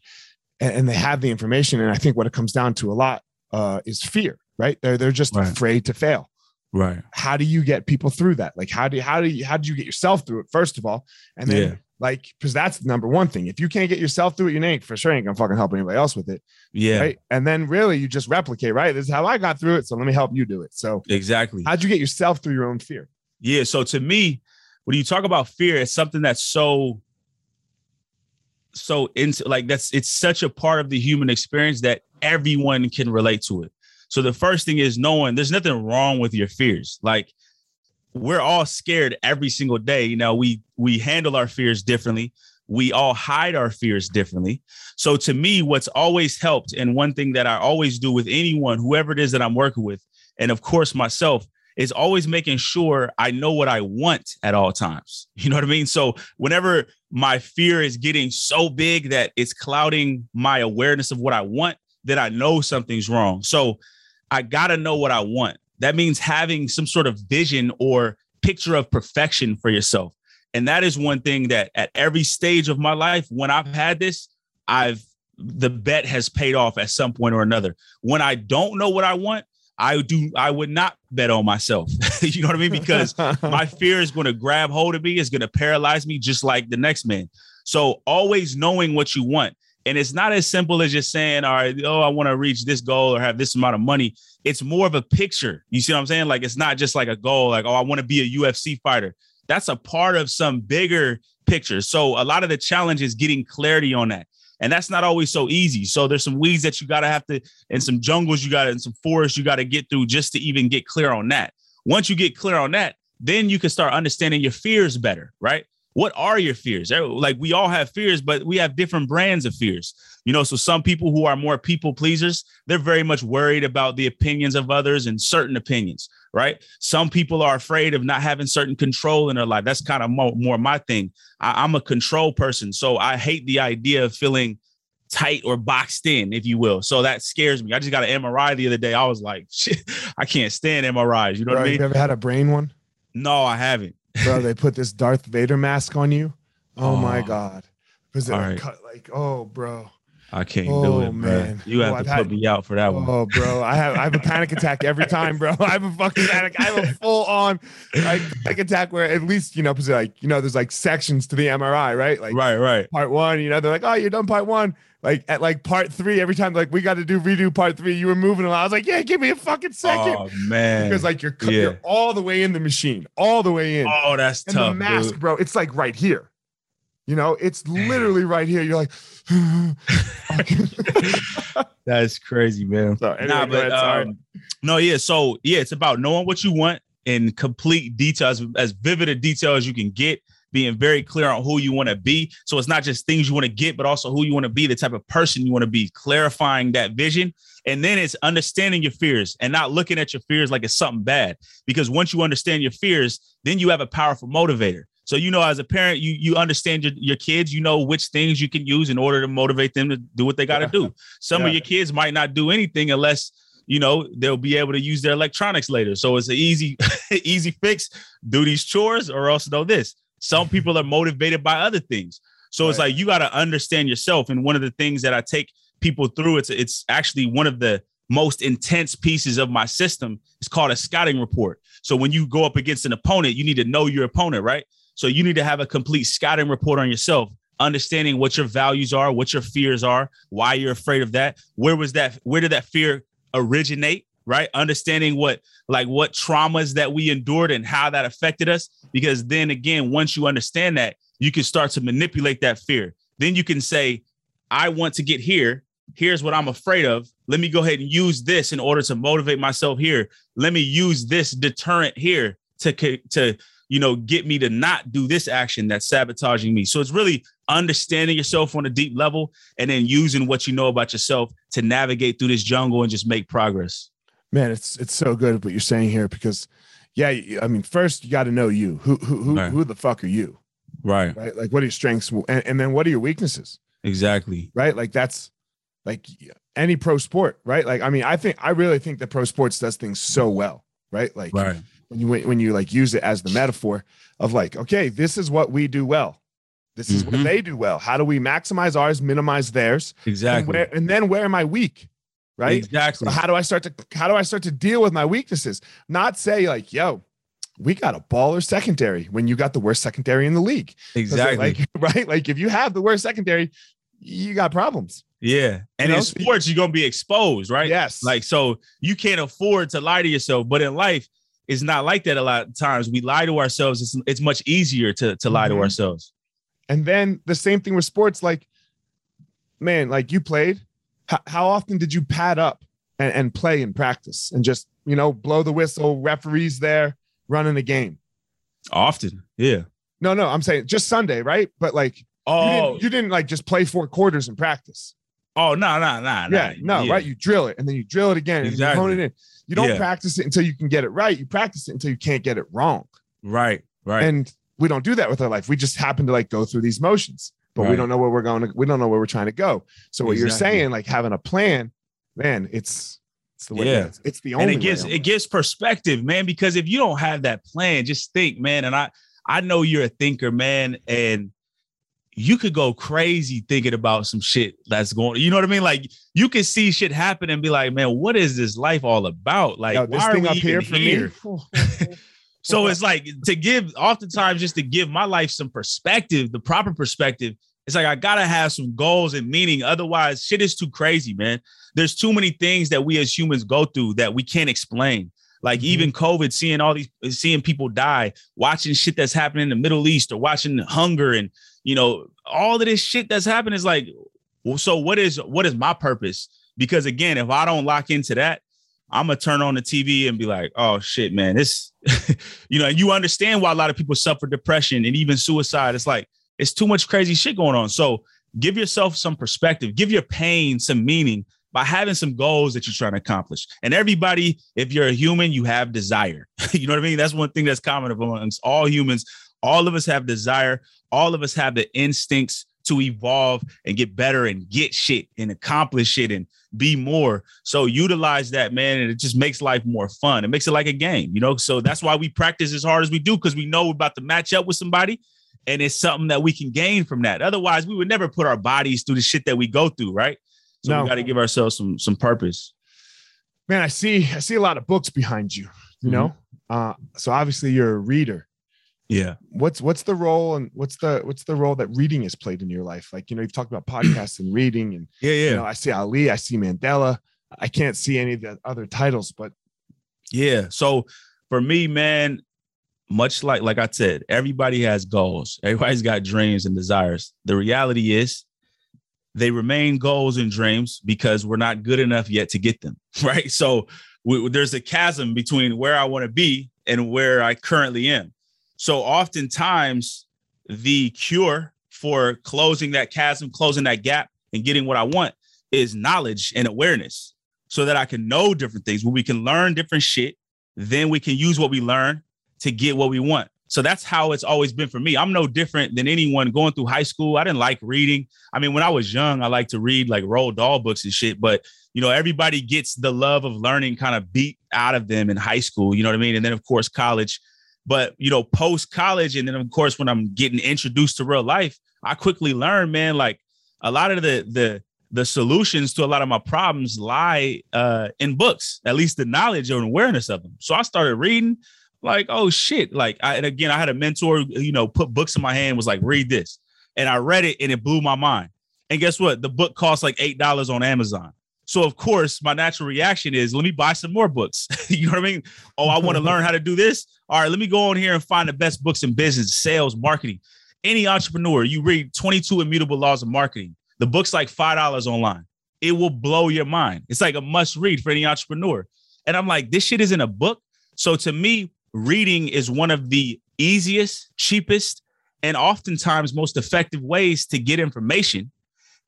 Speaker 1: and, and they have the information and i think what it comes down to a lot uh, is fear right? They're they're just right. afraid to fail
Speaker 2: Right.
Speaker 1: How do you get people through that? Like, how do you, how do you, how do you get yourself through it first of all, and then yeah. like because that's the number one thing. If you can't get yourself through it, you ain't for sure ain't gonna fucking help anybody else with it.
Speaker 2: Yeah.
Speaker 1: Right. And then really you just replicate. Right. This is how I got through it. So let me help you do it. So
Speaker 2: exactly.
Speaker 1: How'd you get yourself through your own fear?
Speaker 2: Yeah. So to me, when you talk about fear, it's something that's so so into like that's it's such a part of the human experience that everyone can relate to it. So the first thing is knowing there's nothing wrong with your fears. Like we're all scared every single day. You know, we we handle our fears differently. We all hide our fears differently. So to me, what's always helped, and one thing that I always do with anyone, whoever it is that I'm working with, and of course myself, is always making sure I know what I want at all times. (laughs) You know what I mean? So whenever my fear is getting so big that it's clouding my awareness of what I want, then I know something's wrong. So I got to know what I want. That means having some sort of vision or picture of perfection for yourself. And that is one thing that at every stage of my life, when I've had this, I've the bet has paid off at some point or another. When I don't know what I want, I do I would not bet on myself. (laughs) you know what I mean? Because (laughs) my fear is going to grab hold of me, is going to paralyze me just like the next man. So always knowing what you want. And it's not as simple as just saying, all right, oh, I want to reach this goal or have this amount of money. It's more of a picture. You see what I'm saying? Like it's not just like a goal, like, oh, I want to be a UFC fighter. That's a part of some bigger picture. So a lot of the challenge is getting clarity on that. And that's not always so easy. So there's some weeds that you gotta have to, and some jungles you got, and some forests you got to get through just to even get clear on that. Once you get clear on that, then you can start understanding your fears better, right? What are your fears? Eh, like we all have fears, but we have different brands of fears. You know, so some people who are more people pleasers, they're very much worried about the opinions of others and certain opinions, right? Some people are afraid of not having certain control in their life. That's kind of more, more my thing. I, I'm a control person, so I hate the idea of feeling tight or boxed in, if you will. So that scares me. I just got an MRI the other day. I was like, (laughs) shit, I can't stand MRIs. You know Bro, what I mean?
Speaker 1: You ever had a brain one?
Speaker 2: No, I haven't
Speaker 1: bro. They put this Darth Vader mask on you. Oh, oh my god, because it right. cut like oh, bro?
Speaker 2: I can't oh, do it, man. Bro. You have oh, to I've put had, me out for that one.
Speaker 1: Oh, bro, I have I have a panic attack every time, bro. (laughs) I have a fucking panic. I have a full on like panic attack where at least you know, because like you know, there's like sections to the MRI, right? Like
Speaker 2: right, right.
Speaker 1: Part one, you know, they're like, oh, you're done part one like at like part three, every time like we got to do redo part three, you were moving a lot. I was like, yeah, give me a fucking second.
Speaker 2: Oh man,
Speaker 1: because like you're, yeah. you're all the way in the machine, all the way in.
Speaker 2: Oh, that's and tough.
Speaker 1: The mask,
Speaker 2: dude.
Speaker 1: bro, it's like right here. You know, it's literally right here. You're like, (laughs)
Speaker 2: that's crazy, man.
Speaker 1: So anyway, nah, but um,
Speaker 2: no, yeah. So yeah, it's about knowing what you want in complete details, as vivid a detail as you can get being very clear on who you want to be. So it's not just things you want to get, but also who you want to be, the type of person you want to be, clarifying that vision. And then it's understanding your fears and not looking at your fears like it's something bad. Because once you understand your fears, then you have a powerful motivator. So you know, as a parent, you you understand your, your kids, you know which things you can use in order to motivate them to do what they got to do. Some yeah. of your kids might not do anything unless you know they'll be able to use their electronics later. So it's an easy (laughs) easy fix. Do these chores or else know this. Some people are motivated by other things. So right. it's like you got to understand yourself. And one of the things that I take people through, it's it's actually one of the most intense pieces of my system. It's called a scouting report. So when you go up against an opponent, you need to know your opponent, right? So you need to have a complete scouting report on yourself, understanding what your values are, what your fears are, why you're afraid of that. Where was that? Where did that fear originate? Right? Understanding what like what traumas that we endured and how that affected us. Because then again, once you understand that, you can start to manipulate that fear. Then you can say, I want to get here. Here's what I'm afraid of. Let me go ahead and use this in order to motivate myself here. Let me use this deterrent here to to you know, get me to not do this action that's sabotaging me. So it's really understanding yourself on a deep level and then using what you know about yourself to navigate through this jungle and just make progress.
Speaker 1: Man, it's it's so good what you're saying here because yeah, I mean, first you got to know you. Who who who, right. who the fuck are you?
Speaker 2: Right.
Speaker 1: Right. Like what are your strengths and, and then what are your weaknesses?
Speaker 2: Exactly.
Speaker 1: Right? Like that's like any pro sport, right? Like I mean, I think I really think that pro sports does things so well, right? Like
Speaker 2: right.
Speaker 1: when you when you like use it as the metaphor of like, okay, this is what we do well. This is mm-hmm. what they do well. How do we maximize ours, minimize theirs?
Speaker 2: Exactly.
Speaker 1: And, where, and then where am I weak? Right.
Speaker 2: Exactly.
Speaker 1: So how do I start to how do I start to deal with my weaknesses? Not say like, yo, we got a baller secondary when you got the worst secondary in the league.
Speaker 2: Exactly.
Speaker 1: Like, (laughs) right. Like if you have the worst secondary, you got problems.
Speaker 2: Yeah. And you know? in sports, you're gonna be exposed, right?
Speaker 1: Yes.
Speaker 2: Like so you can't afford to lie to yourself. But in life, it's not like that a lot of times. We lie to ourselves. It's, it's much easier to, to lie mm-hmm. to ourselves.
Speaker 1: And then the same thing with sports. Like, man, like you played. H- how often did you pad up and, and play and practice and just, you know, blow the whistle, referees there running a game?
Speaker 2: Often. Yeah.
Speaker 1: No, no, I'm saying just Sunday, right? But like, oh, you didn't, oh. you didn't like just play four quarters in practice.
Speaker 2: Oh no, no, no,
Speaker 1: yeah, no, yeah. right? You drill it and then you drill it again exactly. and you hone it in. You don't yeah. practice it until you can get it right. You practice it until you can't get it wrong.
Speaker 2: Right, right.
Speaker 1: And we don't do that with our life. We just happen to like go through these motions, but right. we don't know where we're going. To, we don't know where we're trying to go. So what exactly. you're saying, like having a plan, man, it's it's the way yeah. It's, it's the only.
Speaker 2: And it gives it gives perspective, man. Because if you don't have that plan, just think, man. And I I know you're a thinker, man, and you could go crazy thinking about some shit that's going. You know what I mean? Like you can see shit happen and be like, man, what is this life all about? Like, Yo, why are we here for here? me? (laughs) (laughs) so it's like to give, oftentimes, just to give my life some perspective, the proper perspective. It's like I gotta have some goals and meaning. Otherwise, shit is too crazy, man. There's too many things that we as humans go through that we can't explain. Like mm-hmm. even COVID, seeing all these, seeing people die, watching shit that's happening in the Middle East, or watching hunger and you know, all of this shit that's happening is like, well, so what is what is my purpose? Because again, if I don't lock into that, I'm gonna turn on the TV and be like, oh shit, man, this, (laughs) you know, and you understand why a lot of people suffer depression and even suicide. It's like it's too much crazy shit going on. So give yourself some perspective, give your pain some meaning by having some goals that you're trying to accomplish. And everybody, if you're a human, you have desire. (laughs) you know what I mean? That's one thing that's common amongst all humans. All of us have desire. All of us have the instincts to evolve and get better and get shit and accomplish it and be more. So utilize that, man, and it just makes life more fun. It makes it like a game, you know. So that's why we practice as hard as we do because we know we're about to match up with somebody, and it's something that we can gain from that. Otherwise, we would never put our bodies through the shit that we go through, right? So no. we got to give ourselves some some purpose.
Speaker 1: Man, I see I see a lot of books behind you. You mm-hmm. know, uh, so obviously you're a reader.
Speaker 2: Yeah.
Speaker 1: What's what's the role and what's the what's the role that reading has played in your life? Like, you know, you've talked about podcasts and reading and
Speaker 2: yeah, yeah.
Speaker 1: You know, I see Ali, I see Mandela. I can't see any of the other titles, but
Speaker 2: yeah. So for me, man, much like like I said, everybody has goals. Everybody's got dreams and desires. The reality is they remain goals and dreams because we're not good enough yet to get them, (laughs) right? So we, there's a chasm between where I want to be and where I currently am. So oftentimes the cure for closing that chasm, closing that gap, and getting what I want is knowledge and awareness so that I can know different things, where we can learn different shit. Then we can use what we learn to get what we want. So that's how it's always been for me. I'm no different than anyone going through high school. I didn't like reading. I mean, when I was young, I liked to read like Roald Dahl books and shit. But you know, everybody gets the love of learning kind of beat out of them in high school. You know what I mean? And then of course college. But you know, post college, and then of course when I'm getting introduced to real life, I quickly learned, man, like a lot of the the the solutions to a lot of my problems lie uh, in books, at least the knowledge or awareness of them. So I started reading, like, oh shit. Like, I, and again, I had a mentor, you know, put books in my hand, was like, read this. And I read it and it blew my mind. And guess what? The book cost like $8 on Amazon. So of course, my natural reaction is let me buy some more books. (laughs) you know what I mean? Oh, I want to learn how to do this. All right, let me go on here and find the best books in business, sales, marketing. Any entrepreneur, you read 22 immutable laws of marketing. The book's like $5 online. It will blow your mind. It's like a must read for any entrepreneur. And I'm like, this shit isn't a book. So to me, reading is one of the easiest, cheapest, and oftentimes most effective ways to get information.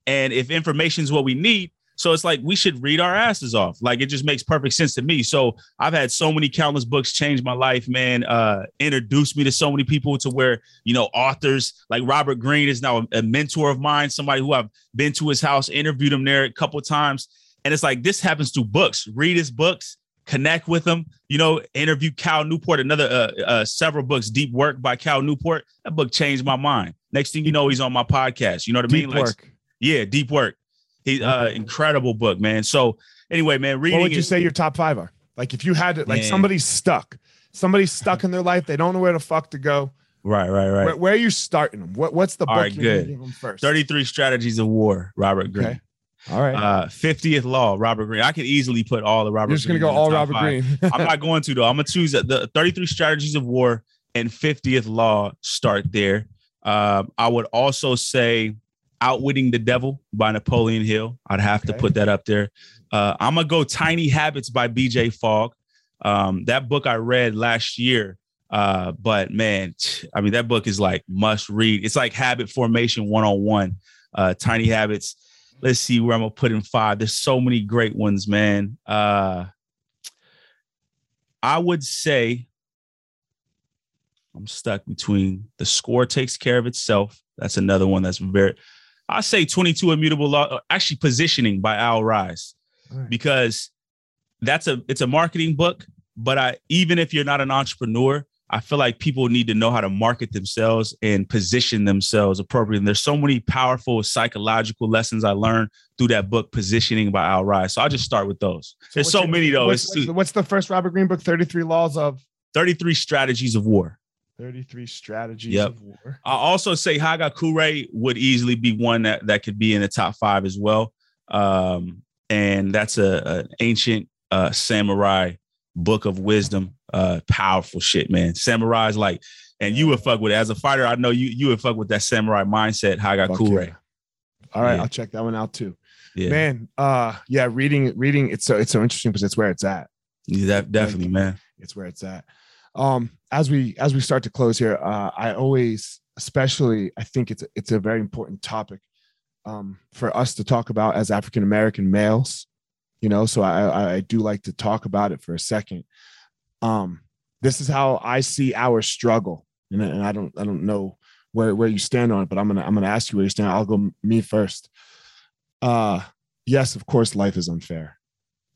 Speaker 2: And if information is what we need, so it's like we should read our asses off. Like it just makes perfect sense to me. So I've had so many countless books change my life, man. Uh, introduced me to so many people to where you know authors like Robert Greene is now a, a mentor of mine. Somebody who I've been to his house, interviewed him there a couple times, and it's like this happens through books. Read his books, connect with him. You know, interview Cal Newport. Another uh, uh, several books, Deep Work by Cal Newport. That book changed my mind. Next thing you know, he's on my podcast. You know what I mean?
Speaker 1: Deep Work.
Speaker 2: yeah, Deep Work he uh incredible book, man. So anyway, man, reading.
Speaker 1: What would you say your top five are? Like if you had to, like man. somebody's stuck, somebody's stuck in their life, they don't know where the fuck to go.
Speaker 2: Right, right, right.
Speaker 1: Where, where are you starting them? What What's the
Speaker 2: All
Speaker 1: book
Speaker 2: right, good. give them first? Thirty Three Strategies of War, Robert Greene. Okay.
Speaker 1: All right.
Speaker 2: Uh, 50th Law, Robert Greene. I could easily put all the Robert.
Speaker 1: You're just gonna go all Robert. Greene.
Speaker 2: I'm not going to though. I'm gonna choose the 33 Strategies of War and 50th Law. Start there. Um, I would also say Outwitting the Devil by Napoleon Hill. I'd have okay. to put that up there. Uh, I'm gonna go Tiny Habits by BJ Fogg. Um, that book I read last year. Uh, but man, I mean, that book is like must read. It's like habit formation one on one. Tiny Habits. Let's see where I'm gonna put in five. There's so many great ones, man. Uh, I would say I'm stuck between the score takes care of itself. That's another one that's very I say 22 immutable law, uh, actually positioning by Al Ries, right. because that's a it's a marketing book. But I even if you're not an entrepreneur, I feel like people need to know how to market themselves and position themselves appropriately. And there's so many powerful psychological lessons I learned through that book, Positioning by Al Ries. So I'll just start with those. So there's so your, many though.
Speaker 1: What's, what's the first Robert Greene book? 33 Laws of
Speaker 2: 33 Strategies of War.
Speaker 1: 33 strategies
Speaker 2: yep.
Speaker 1: of war.
Speaker 2: I also say Hagakure would easily be one that, that could be in the top five as well. Um, and that's a, an ancient uh, samurai book of wisdom. Uh, powerful shit, man. Samurai's like, and you would fuck with it. As a fighter, I know you you would fuck with that samurai mindset, Hagakure.
Speaker 1: Yeah. All right, yeah. I'll check that one out too. Yeah. Man, uh yeah, reading reading it's so it's so interesting because it's where it's at.
Speaker 2: Yeah, that, definitely, man.
Speaker 1: It's where it's at. Um, as we as we start to close here, uh, I always, especially, I think it's it's a very important topic um, for us to talk about as African American males. You know, so I, I do like to talk about it for a second. Um, this is how I see our struggle, and, and I don't I don't know where where you stand on it, but I'm gonna I'm gonna ask you where you stand. I'll go me first. Uh, yes, of course, life is unfair,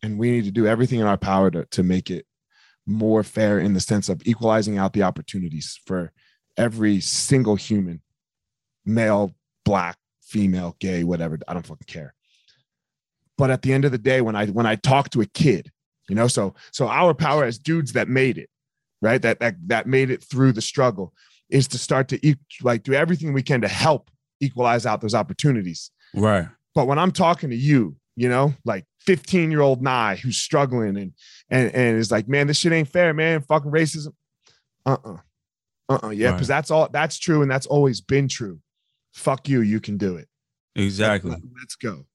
Speaker 1: and we need to do everything in our power to to make it more fair in the sense of equalizing out the opportunities for every single human, male, black, female, gay, whatever. I don't fucking care. But at the end of the day, when I when I talk to a kid, you know, so so our power as dudes that made it, right? That that that made it through the struggle is to start to like do everything we can to help equalize out those opportunities.
Speaker 2: Right.
Speaker 1: But when I'm talking to you, you know, like 15 year old Niyi who's struggling and and and is like, man, this shit ain't fair, man. Fucking racism. Uh-uh. Uh-uh. Yeah, because right. that's all that's true, and that's always been true. Fuck you, you can do it.
Speaker 2: Exactly.
Speaker 1: Let, us go.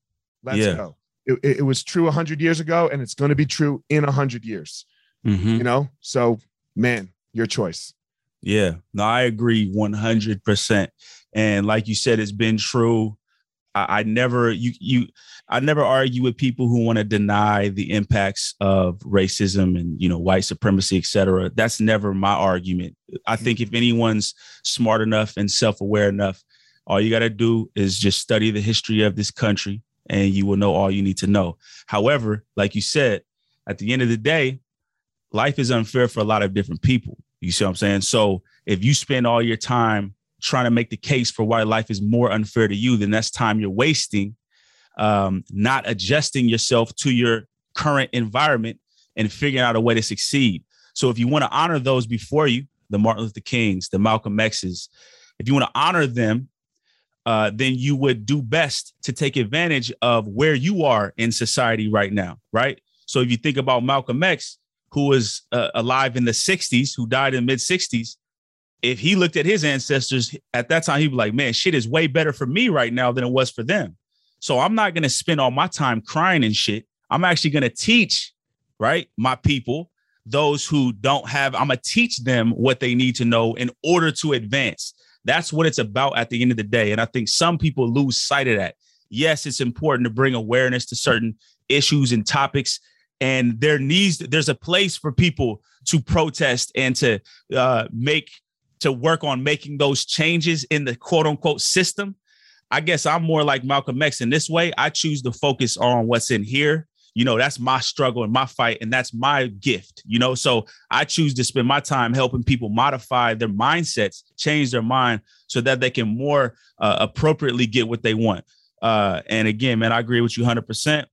Speaker 1: Let's yeah. go. It, it, was true 100 years ago, and it's going to be true in 100 years. Mm-hmm. You know? So, man, your choice.
Speaker 2: Yeah. No, I agree 100%. And like you said, it's been true I, I never you you I never argue with people who want to deny the impacts of racism and you know white supremacy, et cetera. That's never my argument. I think if anyone's smart enough and self-aware enough, all you got to do is just study the history of this country and you will know all you need to know. However, like you said, at the end of the day, life is unfair for a lot of different people. You see what I'm saying? So if you spend all your time trying to make the case for why life is more unfair to you, then that's time you're wasting, um, not adjusting yourself to your current environment and figuring out a way to succeed. So if you want to honor those before you, the Martin Luther Kings, the Malcolm X's, if you want to honor them, uh, then you would do best to take advantage of where you are in society right now, right? So if you think about Malcolm X, who was uh, alive in the 60s, who died in mid 60s, if he looked at his ancestors at that time, he'd be like, man, shit is way better for me right now than it was for them. So I'm not going to spend all my time crying and shit. I'm actually going to teach, right, my people those who don't have, I'm gonna teach them what they need to know in order to advance. That's what it's about at the end of the day. And I think some people lose sight of that. Yes, it's important to bring awareness to certain issues and topics. And there needs there's a place for people to protest and to uh, make to work on making those changes in the quote unquote system. I guess I'm more like Malcolm X in this way. I choose to focus on what's in here. You know, that's my struggle and my fight, and that's my gift, you know. So I choose to spend my time helping people modify their mindsets, change their mind so that they can more uh, appropriately get what they want. Uh, and again, man, I agree with you 100%.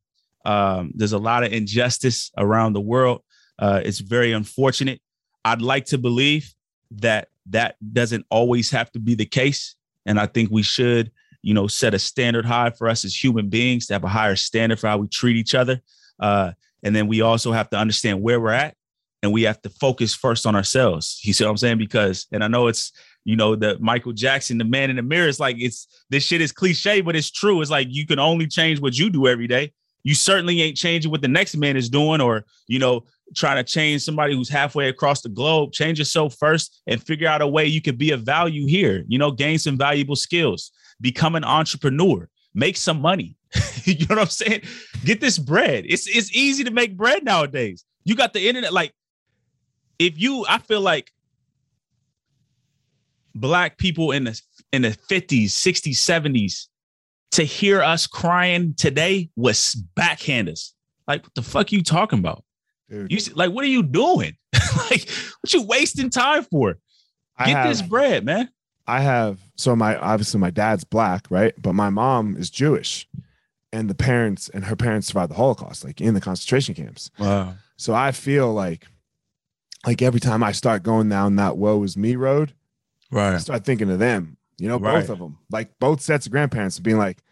Speaker 2: Um, there's a lot of injustice around the world. Uh, it's very unfortunate. I'd like to believe that that doesn't always have to be the case. And I think we should, you know, set a standard high for us as human beings to have a higher standard for how we treat each other. Uh, and then we also have to understand where we're at and we have to focus first on ourselves. You see what I'm saying? Because, and I know it's, you know, the Michael Jackson, the man in the mirror, it's like, it's this shit is cliche, but it's true. It's like you can only change what you do every day. You certainly ain't changing what the next man is doing, or, you know, trying to change somebody who's halfway across the globe, change yourself first and figure out a way you could be of value here. You know, gain some valuable skills, become an entrepreneur, make some money. (laughs) you know what I'm saying? Get this bread. It's it's easy to make bread nowadays. You got the internet. Like, if you, I feel like black people in the in the 50s, 60s, 70s to hear us crying today was backhanders. Like, what the fuck you talking about? Dude. You like, what are you doing? (laughs) like, what you wasting time for? Get have, this bread, man.
Speaker 1: I have so my obviously my dad's black, right? But my mom is Jewish, and the parents and her parents survived the Holocaust, like in the concentration camps.
Speaker 2: Wow.
Speaker 1: So I feel like, like every time I start going down that "woe is me" road,
Speaker 2: right? I
Speaker 1: start thinking of them. You know, right. both of them, like both sets of grandparents, being like,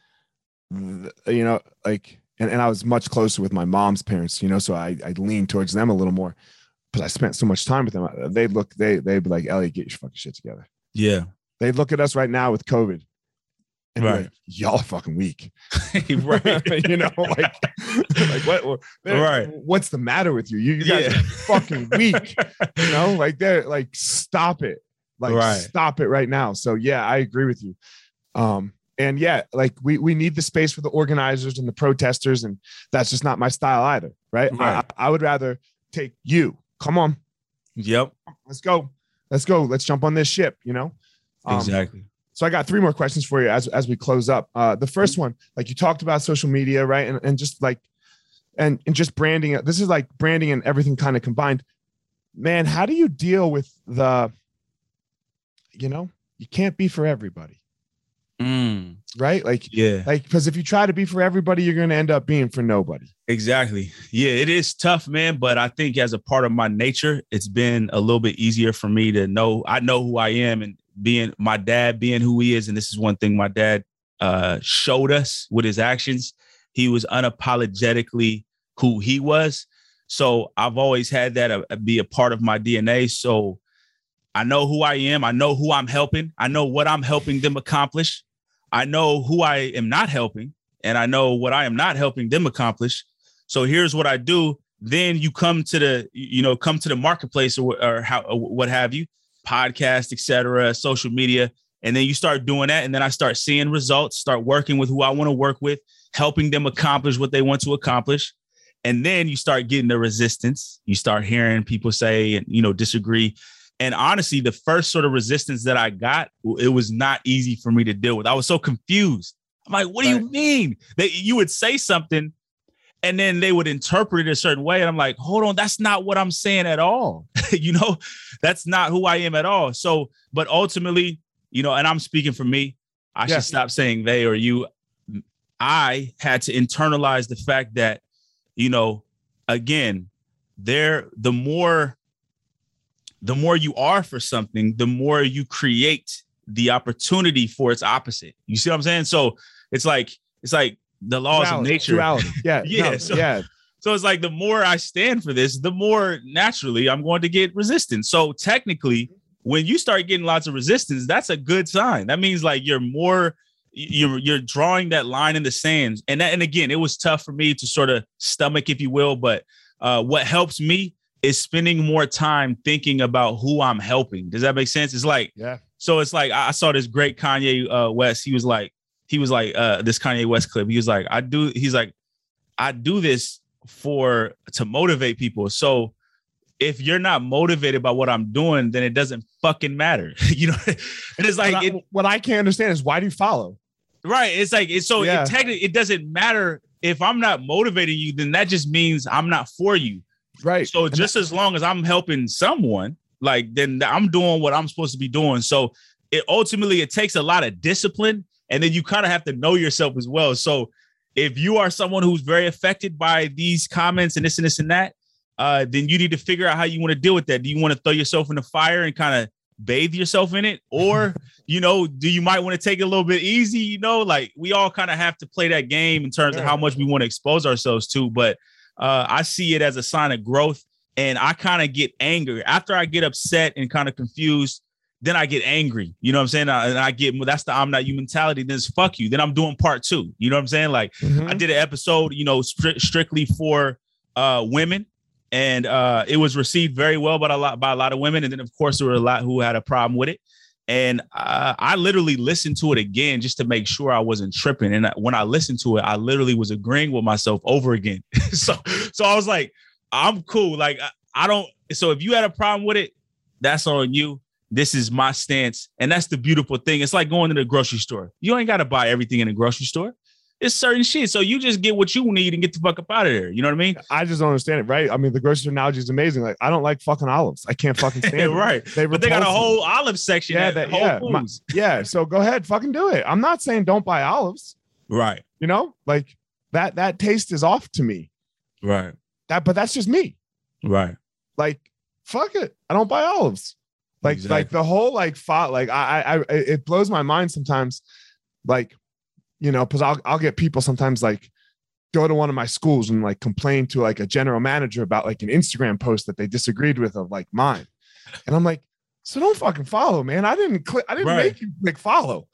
Speaker 1: you know, like and, and I was much closer with my mom's parents, you know, so I, I leaned towards them a little more. But I spent so much time with them. They'd look, they they'd be like, Elliot, get your fucking shit together.
Speaker 2: Yeah.
Speaker 1: They'd look at us right now with COVID. And right. Like, y'all are fucking weak. (laughs) (laughs) right. you know, like, like what right. what's the matter with you? You, you guys yeah. are fucking weak. you know, (laughs) like they're like, stop it. Like right. stop it right now. So yeah, I agree with you. Um, and yeah like we we need the space for the organizers and the protesters and that's just not my style either right, right. I, I would rather take you. Come on.
Speaker 2: Yep.
Speaker 1: Let's go. Let's go. Let's jump on this ship you know?
Speaker 2: Um, exactly.
Speaker 1: so i got three more questions for you as as we close up. Uh the first one like you talked about social media right? And, and just like and and just branding this is like branding and everything kind of combined. Man how do you deal with the you know you can't be for everybody
Speaker 2: Mm.
Speaker 1: Right? Like,
Speaker 2: yeah.
Speaker 1: Like, because if you try to be for everybody, you're going to end up being for nobody.
Speaker 2: Exactly. Yeah, it is tough, man. But I think as a part of my nature, it's been a little bit easier for me to know I know who I am and being my dad, being who he is. And this is one thing my dad uh, showed us with his actions. He was unapologetically who he was. So I've always had that uh, be a part of my DNA. So I know who I am. I know who I'm helping. I know what I'm helping them accomplish. I know who I am not helping and I know what I am not helping them accomplish. So here's what I do. Then you come to the, you know, come to the marketplace or, or how, or what have you, podcast, etc., social media. And then you start doing that. And then I start seeing results, start working with who I want to work with, helping them accomplish what they want to accomplish. And then you start getting the resistance. You start hearing people say and, you know, disagree. And honestly, the first sort of resistance that I got, it was not easy for me to deal with. I was so confused. I'm like, what do right. you mean? That you would say something and then they would interpret it a certain way. And I'm like, hold on, that's not what I'm saying at all. (laughs) you know, that's not who I am at all. So, but ultimately, you know, and I'm speaking for me, I yeah. should stop saying they or you. I had to internalize the fact that, you know, again, there, the more the more you are for something, the more you create the opportunity for its opposite. You see what I'm saying? So it's like it's like the laws duality, of nature.
Speaker 1: Duality. Yeah. (laughs)
Speaker 2: yeah. No, so, yeah. So it's like the more I stand for this, the more naturally I'm going to get resistance. So technically, when you start getting lots of resistance, that's a good sign. That means like you're more you're you're drawing that line in the sands. And that, and again, it was tough for me to sort of stomach, if you will. But uh, what helps me is spending more time thinking about who I'm helping. Does that make sense? It's like,
Speaker 1: yeah.
Speaker 2: So it's like I saw this great Kanye uh, West. He was like, he was like, uh, this Kanye West clip. He was like, I do. He's like, I do this for to motivate people. So if you're not motivated by what I'm doing, then it doesn't fucking matter. (laughs) you know, and it's like
Speaker 1: what I,
Speaker 2: it,
Speaker 1: what I can't understand is why do you follow?
Speaker 2: Right. It's like it's so yeah. it technically it doesn't matter if I'm not motivating you, then that just means I'm not for you.
Speaker 1: Right.
Speaker 2: So and just as long as I'm helping someone, like then I'm doing what I'm supposed to be doing. So it ultimately it takes a lot of discipline, and then you kind of have to know yourself as well. So if you are someone who's very affected by these comments and this and this and that, uh, then you need to figure out how you want to deal with that. Do you want to throw yourself in the fire and kind of bathe yourself in it, or (laughs) you know, do you might want to take it a little bit easy? You know, like we all kind of have to play that game in terms of how much we want to expose ourselves to. But uh, I see it as a sign of growth, and I kind of get angry after I get upset and kind of confused. Then I get angry, you know what I'm saying? And I get that's the I'm not you mentality. Then it's fuck you. Then I'm doing part two. You know what I'm saying? Like mm-hmm. I did an episode, you know, stri- strictly for uh, women and uh, it was received very well by a lot by a lot of women. And then of course there were a lot who had a problem with it. And uh, I literally listened to it again just to make sure I wasn't tripping. And when I listened to it, I literally was agreeing with myself over again. (laughs) so so I was like, I'm cool. Like I, I don't. So if you had a problem with it, that's on you. This is my stance, and that's the beautiful thing. It's like going to the grocery store. You ain't got to buy everything in the grocery store it's certain shit. So you just get what you need and get the fuck up out of there. You know what I mean?
Speaker 1: I just don't understand it, right? I mean, the grocery analogy is amazing. Like, I don't like fucking olives. I can't fucking (laughs) stand it.
Speaker 2: right. They but they got a whole olive section. Yeah, that,
Speaker 1: yeah, my, (laughs) yeah. So go ahead, fucking do it. I'm not saying don't buy olives.
Speaker 2: Right.
Speaker 1: You know, like that that taste is off to me.
Speaker 2: Right.
Speaker 1: That, but that's just me.
Speaker 2: Right.
Speaker 1: Like, fuck it. I don't buy olives. Like, exactly. like the whole like thought, like I, I, it blows my mind sometimes. Like you know, because I'll I'll get people sometimes like go to one of my schools and like complain to like a general manager about like an Instagram post that they disagreed with of like mine. And I'm like, so don't fucking follow, man. I didn't click, I didn't right. make you click follow.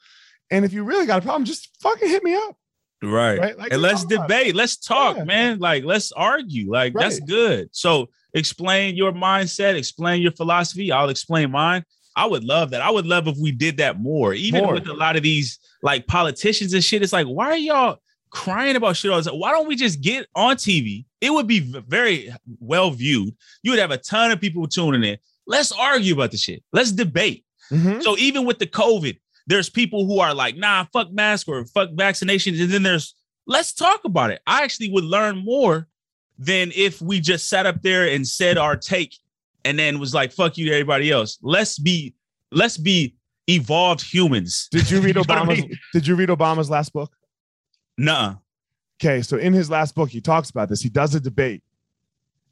Speaker 1: And if you really got a problem, just fucking hit me up.
Speaker 2: Right. right? Like, and let's debate. Let's talk, yeah. man. Like, let's argue. Like, right. that's good. So explain your mindset, explain your philosophy. I'll explain mine. I would love that. I would love if we did that more, even more. with a lot of these like politicians and shit. It's like, why are y'all crying about shit all the time? Why don't we just get on TV? It would be very well viewed. You would have a ton of people tuning in. Let's argue about the shit. Let's debate. Mm-hmm. So even with the COVID, there's people who are like, nah, fuck mask or fuck vaccinations. And then there's let's talk about it. I actually would learn more than if we just sat up there and said our take and then was like, fuck you to everybody else. Let's be, let's be evolved humans.
Speaker 1: Did you (laughs) read Obama's I mean? did you read Obama's last book?
Speaker 2: Nah.
Speaker 1: Okay, so in his last book, he talks about this. He does a debate.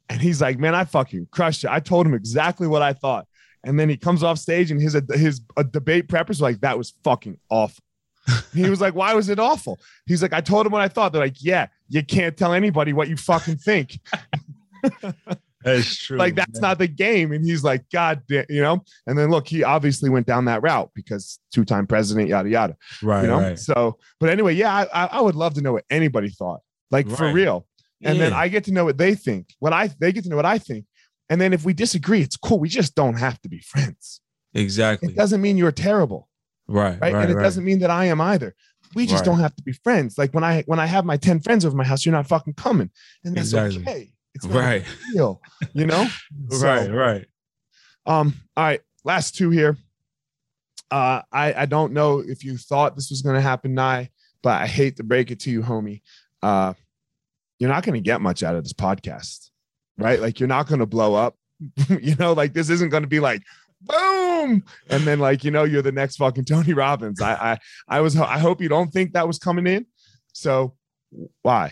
Speaker 1: And he's like, man, I fucking crushed it. I told him exactly what I thought. And then he comes off stage and his his a debate preppers like, that was fucking awful. (laughs) he was like, why was it awful? He's like, I told him what I thought. They're like, yeah, you can't tell anybody what you fucking think. (laughs)
Speaker 2: That's true.
Speaker 1: like that's man. not the game. And he's like, God damn, you know. And then look, he obviously went down that route because two-time president, yada yada.
Speaker 2: Right.
Speaker 1: You know.
Speaker 2: Right.
Speaker 1: So, but anyway, yeah, I, I would love to know what anybody thought, like right. for real. And yeah. then I get to know what they think. What I they get to know what I think. And then if we disagree, it's cool. We just don't have to be friends.
Speaker 2: Exactly.
Speaker 1: It doesn't mean you're terrible.
Speaker 2: Right.
Speaker 1: Right.
Speaker 2: right
Speaker 1: and it doesn't mean that I am either. We just don't have to be friends. Like when I when I have my 10 friends over my house, you're not fucking coming. And that's exactly. okay. It's
Speaker 2: right.
Speaker 1: Deal, you know? (laughs)
Speaker 2: so, right, right.
Speaker 1: Um, all right, last two here. Uh, I, I don't know if you thought this was gonna happen, Niyi, but I hate to break it to you, homie. Uh, you're not gonna get much out of this podcast, right? Like you're not gonna blow up. (laughs) you know, like this isn't gonna be like boom and then like you know you're the next fucking tony robbins i i i was i hope you don't think that was coming in so why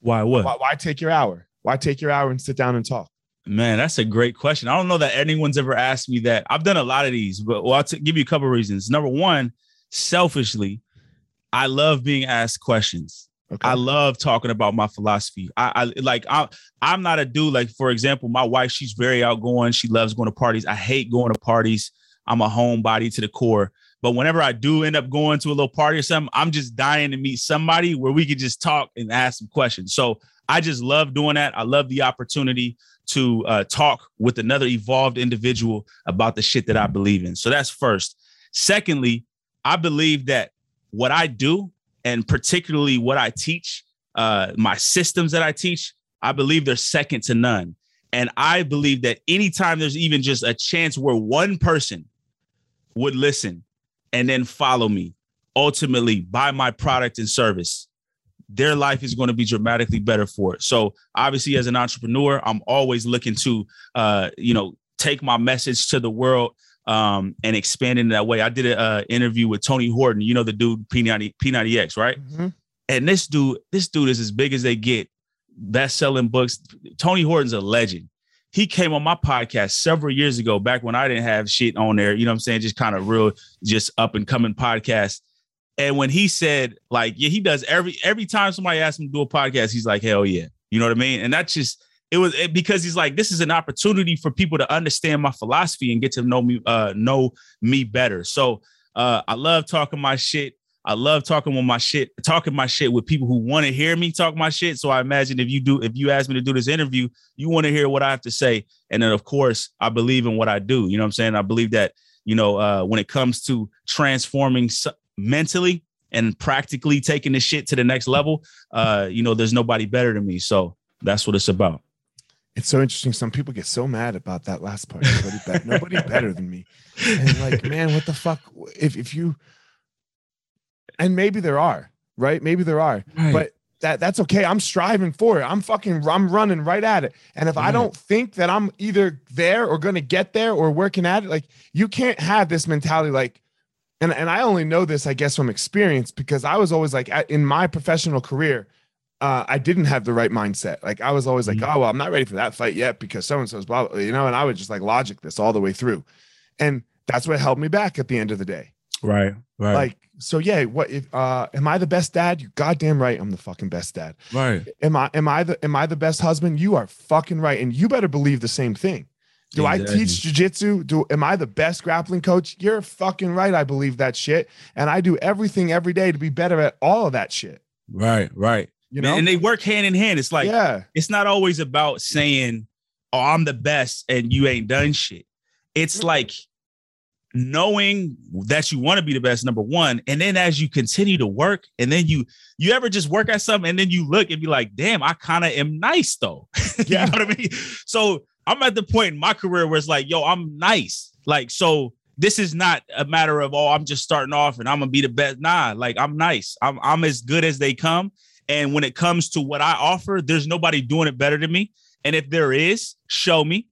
Speaker 2: why what
Speaker 1: why, why take your hour why take your hour and sit down and talk?
Speaker 2: Man, that's a great question. I don't know that anyone's ever asked me that. I've done a lot of these, but well, I'll t- give you a couple reasons. Number one, selfishly, I love being asked questions. Okay. I love talking about my philosophy. I, I like I I'm not a dude like for example, my wife, she's very outgoing. She loves going to parties. I hate going to parties. I'm a homebody to the core. But whenever I do end up going to a little party or something, I'm just dying to meet somebody where we could just talk and ask some questions. So I just love doing that. I love the opportunity to uh, talk with another evolved individual about the shit that I believe in. So that's first. Secondly, I believe that what I do and particularly what I teach, uh, my systems that I teach, I believe they're second to none. And I believe that anytime there's even just a chance where one person would listen and then follow me, ultimately buy my product and service, their life is going to be dramatically better for it. So obviously, as an entrepreneur, I'm always looking to, uh, you know, take my message to the world um, and expand in that way. I did an uh, interview with Tony Horton, you know, the dude P90, P90X, right? Mm-hmm. And this dude, this dude is as big as they get, best selling books. Tony Horton's a legend. He came on my podcast several years ago, back when I didn't have shit on there, you know what I'm saying? Just kind of real, just up and coming podcast. And when he said, like, yeah, he does every every time somebody asks him to do a podcast, he's like, hell yeah. You know what I mean? And that's just it was it, because he's like, this is an opportunity for people to understand my philosophy and get to know me, uh, know me better. So uh, I love talking my shit. I love talking with my shit, talking my shit with people who want to hear me talk my shit. So I imagine if you do, if you ask me to do this interview, you want to hear what I have to say. And then of course, I believe in what I do. You know what I'm saying? I believe that, you know, uh, when it comes to transforming mentally and practically taking this shit to the next level, uh, you know, there's nobody better than me. So that's what it's about.
Speaker 1: It's so interesting. Some people get so mad about that last part. Nobody, be- nobody better than me. And like, man, what the fuck? If if you and maybe there are, right? Maybe there are, right. but that that's okay. I'm striving for it. I'm fucking I'm running right at it. And if right. I don't think that I'm either there or gonna get there or working at it, like you can't have this mentality like and and I only know this, I guess, from experience because I was always like in my professional career, uh, I didn't have the right mindset. Like I was always like, mm-hmm. oh well, I'm not ready for that fight yet because so and so's blah, blah, you know, and I would just like logic this all the way through, and that's what held me back at the end of the day.
Speaker 2: Right, right.
Speaker 1: Like so, yeah. What if? Uh, am I the best dad? You goddamn right. I'm the fucking best dad.
Speaker 2: Right.
Speaker 1: Am I? Am I the? Am I the best husband? You are fucking right, and you better believe the same thing. Do exactly. I teach jujitsu? Do am I the best grappling coach? You're fucking right. I believe that shit, and I do everything every day to be better at all of that shit.
Speaker 2: Right, right. You know, and they work hand in hand. It's like, yeah, it's not always about saying, "Oh, I'm the best," and you ain't done shit. It's mm. like knowing that you want to be the best number one and then as you continue to work and then you you ever just work at something and then you look and be like damn i kind of am nice though (laughs) yeah. you know what i mean so I'm at the point in my career where it's like, yo, I'm nice. Like, so this is not a matter of, oh, I'm just starting off and I'm gonna be the best. Nah, like I'm nice. I'm I'm as good as they come. And when it comes to what I offer, there's nobody doing it better than me. And if there is, show me.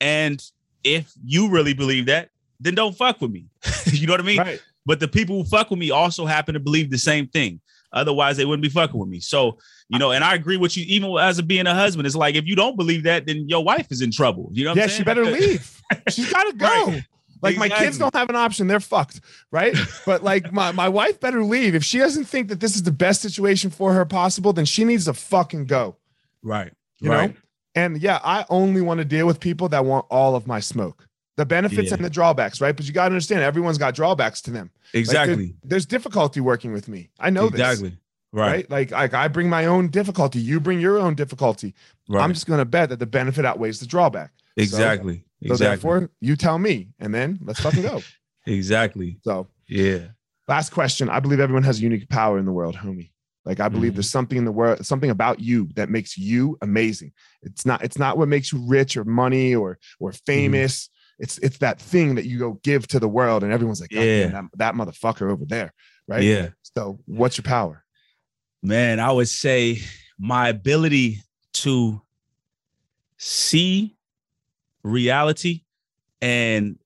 Speaker 2: And if you really believe that, then don't fuck with me. (laughs) you know what I mean? Right. But the people who fuck with me also happen to believe the same thing. Otherwise, they wouldn't be fucking with me. So, you know, and I agree with you, even as a being a husband, it's like if you don't believe that, then your wife is in trouble. You know
Speaker 1: yeah, she better leave. (laughs) She's got to go. Right. Like exactly. my kids don't have an option, they're fucked, right? but like (laughs) my, my wife better leave. If she doesn't think that this is the best situation for her possible, then she needs to fucking go.
Speaker 2: Right.
Speaker 1: You
Speaker 2: right.
Speaker 1: know? And yeah, I only want to deal with people that want all of my smoke the benefits yeah. and the drawbacks, right? But you got to understand, everyone's got drawbacks to them.
Speaker 2: Exactly.
Speaker 1: Like there's, difficulty working with me. I know
Speaker 2: exactly.
Speaker 1: this. Right. right. Like, like I bring my own difficulty. You bring your own difficulty. Right. I'm just going to bet that the benefit outweighs the drawback.
Speaker 2: Exactly.
Speaker 1: So,
Speaker 2: exactly.
Speaker 1: So therefore, you tell me, and then let's fucking go. (laughs)
Speaker 2: exactly.
Speaker 1: So
Speaker 2: yeah.
Speaker 1: Last question. I believe everyone has unique power in the world, homie. Like I believe mm-hmm. there's something in the world, something about you that makes you amazing. It's not, it's not what makes you rich or money or or mm-hmm. famous. Mm-hmm it's it's that thing that you go give to the world and everyone's like, oh, yeah, man, that, that motherfucker over there, right?
Speaker 2: Yeah.
Speaker 1: So what's your power?
Speaker 2: Man, I would say my ability to see reality and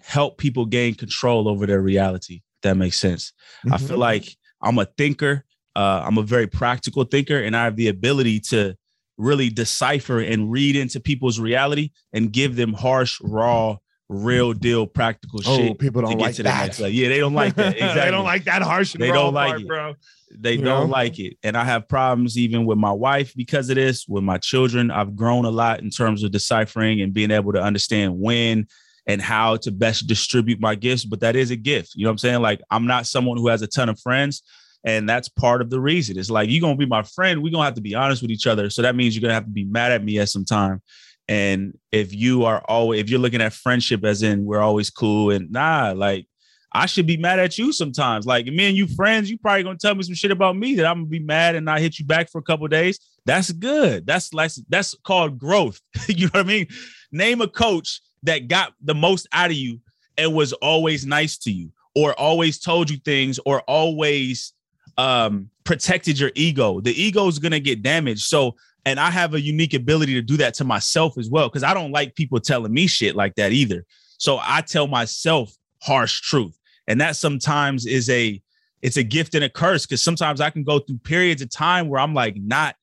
Speaker 2: help people gain control over their reality. that makes sense. Mm-hmm. I feel mm-hmm. like I'm a thinker. Uh, I'm a very practical thinker, and I have the ability to really decipher and read into people's reality and give them harsh, raw, real deal, practical oh, shit.
Speaker 1: People don't like that.
Speaker 2: Yeah, they don't like that. Exactly. (laughs)
Speaker 1: they don't like that harsh.
Speaker 2: they don't like part, it, bro. They you don't know? like it, and I have problems even with my wife because of this. With my children, I've grown a lot in terms of deciphering and being able to understand when and how to best distribute my gifts. But that is a gift. You know what I'm saying? Like I'm not someone who has a ton of friends. And that's part of the reason. It's like you're gonna be my friend. We're gonna have to be honest with each other. So that means you're gonna have to be mad at me at some time. And if you are always, if you're looking at friendship as in we're always cool and nah, like I should be mad at you sometimes. Like me and you friends, you probably gonna tell me some shit about me that I'm gonna be mad and not hit you back for a couple days. That's good. That's like that's called growth. (laughs) you know what I mean? Name a coach that got the most out of you and was always nice to you, or always told you things, or always um, protected your ego. The ego is gonna get damaged. So, and I have a unique ability to do that to myself as well because I don't like people telling me shit like that either. So I tell myself harsh truth and that sometimes is a it's a gift and a curse because sometimes i can go through periods of time where i'm like not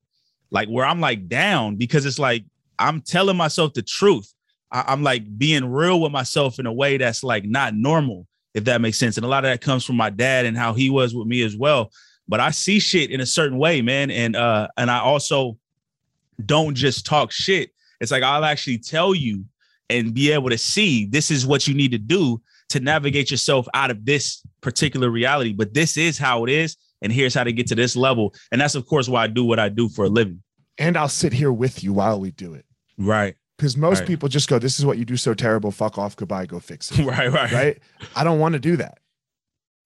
Speaker 2: like where i'm like down because it's like i'm telling myself the truth I, am like being real with myself in a way that's like not normal if that makes sense and a lot of that comes from my dad and how he was with me as well but i see shit in a certain way man and uh and i also don't just talk shit it's like i'll actually tell you and be able to see this is what you need to do to navigate yourself out of this particular reality. But this is how it is. And here's how to get to this level. And that's, of course, why I do what I do for a living.
Speaker 1: And I'll sit here with you while we do it.
Speaker 2: Right.
Speaker 1: Because most right. people just go, This is what you do so terrible. Fuck off. Goodbye. Go fix it. (laughs)
Speaker 2: right. Right.
Speaker 1: Right. I don't want to do that.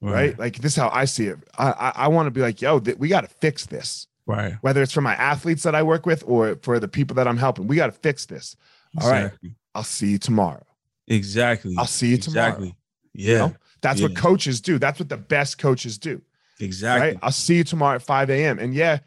Speaker 1: Right. right. Like this is how I see it. I I, I want to be like, yo, th- we got to fix this.
Speaker 2: Right.
Speaker 1: Whether it's for my athletes that I work with or for the people that I'm helping, we got to fix this. Exactly. All right. I'll see you tomorrow.
Speaker 2: Exactly.
Speaker 1: I'll see you tomorrow. Exactly.
Speaker 2: Yeah. You know?
Speaker 1: That's
Speaker 2: yeah.
Speaker 1: what coaches do. That's what the best coaches do.
Speaker 2: Exactly.
Speaker 1: Right. I'll see you tomorrow at 5 a.m. And yeah,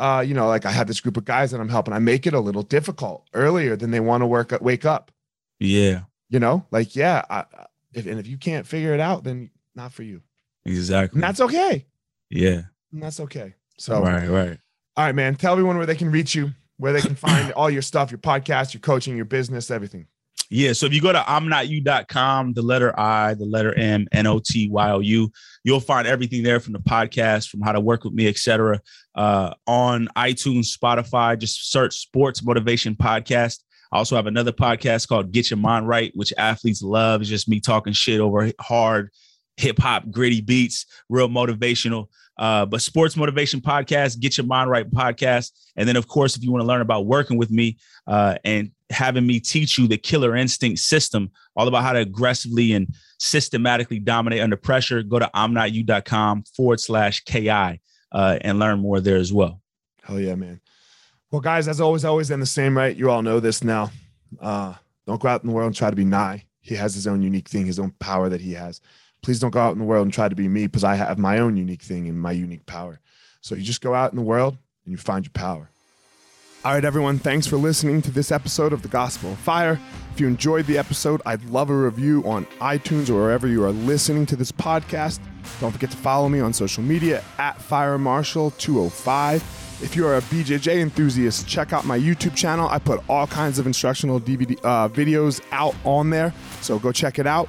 Speaker 1: uh, you know, like I have this group of guys that I'm helping. I make it a little difficult earlier than they want to work wake up.
Speaker 2: Yeah.
Speaker 1: You know, like, yeah, I, if, and if you can't figure it out, then not for you.
Speaker 2: Exactly.
Speaker 1: And that's okay.
Speaker 2: Yeah.
Speaker 1: And that's okay. So,
Speaker 2: right, right.
Speaker 1: All right, man. Tell everyone where they can reach you, where they can find all your stuff, your podcast, your coaching, your business, everything.
Speaker 2: Yeah. So if you go to I'm not you.com, the letter I, the letter M, N O T Y O U, you'll find everything there from the podcast, from how to work with me, etc. Uh, on iTunes, Spotify, just search Sports Motivation Podcast. I also have another podcast called Get Your Mind Right, which athletes love. It's just me talking shit over hard hip hop, gritty beats, real motivational. Uh, but Sports Motivation Podcast, Get Your Mind Right podcast. And then, of course, if you want to learn about working with me uh, and having me teach you the killer instinct system, all about how to aggressively and systematically dominate under pressure, go to I'm forward slash KI uh, and learn more there as well.
Speaker 1: Hell yeah, man. Well, guys, as always, always in the same, right? You all know this now. Uh, don't go out in the world and try to be Niyi. He has his own unique thing, his own power that he has please don't go out in the world and try to be me because I have my own unique thing and my unique power. So you just go out in the world and you find your power. All right, everyone, thanks for listening to this episode of The Gospel of Fire. If you enjoyed the episode, I'd love a review on iTunes or wherever you are listening to this podcast. Don't forget to follow me on social media at Fire Marshall 205. If you are a BJJ enthusiast, check out my YouTube channel. I put all kinds of instructional DVD uh, videos out on there, so go check it out.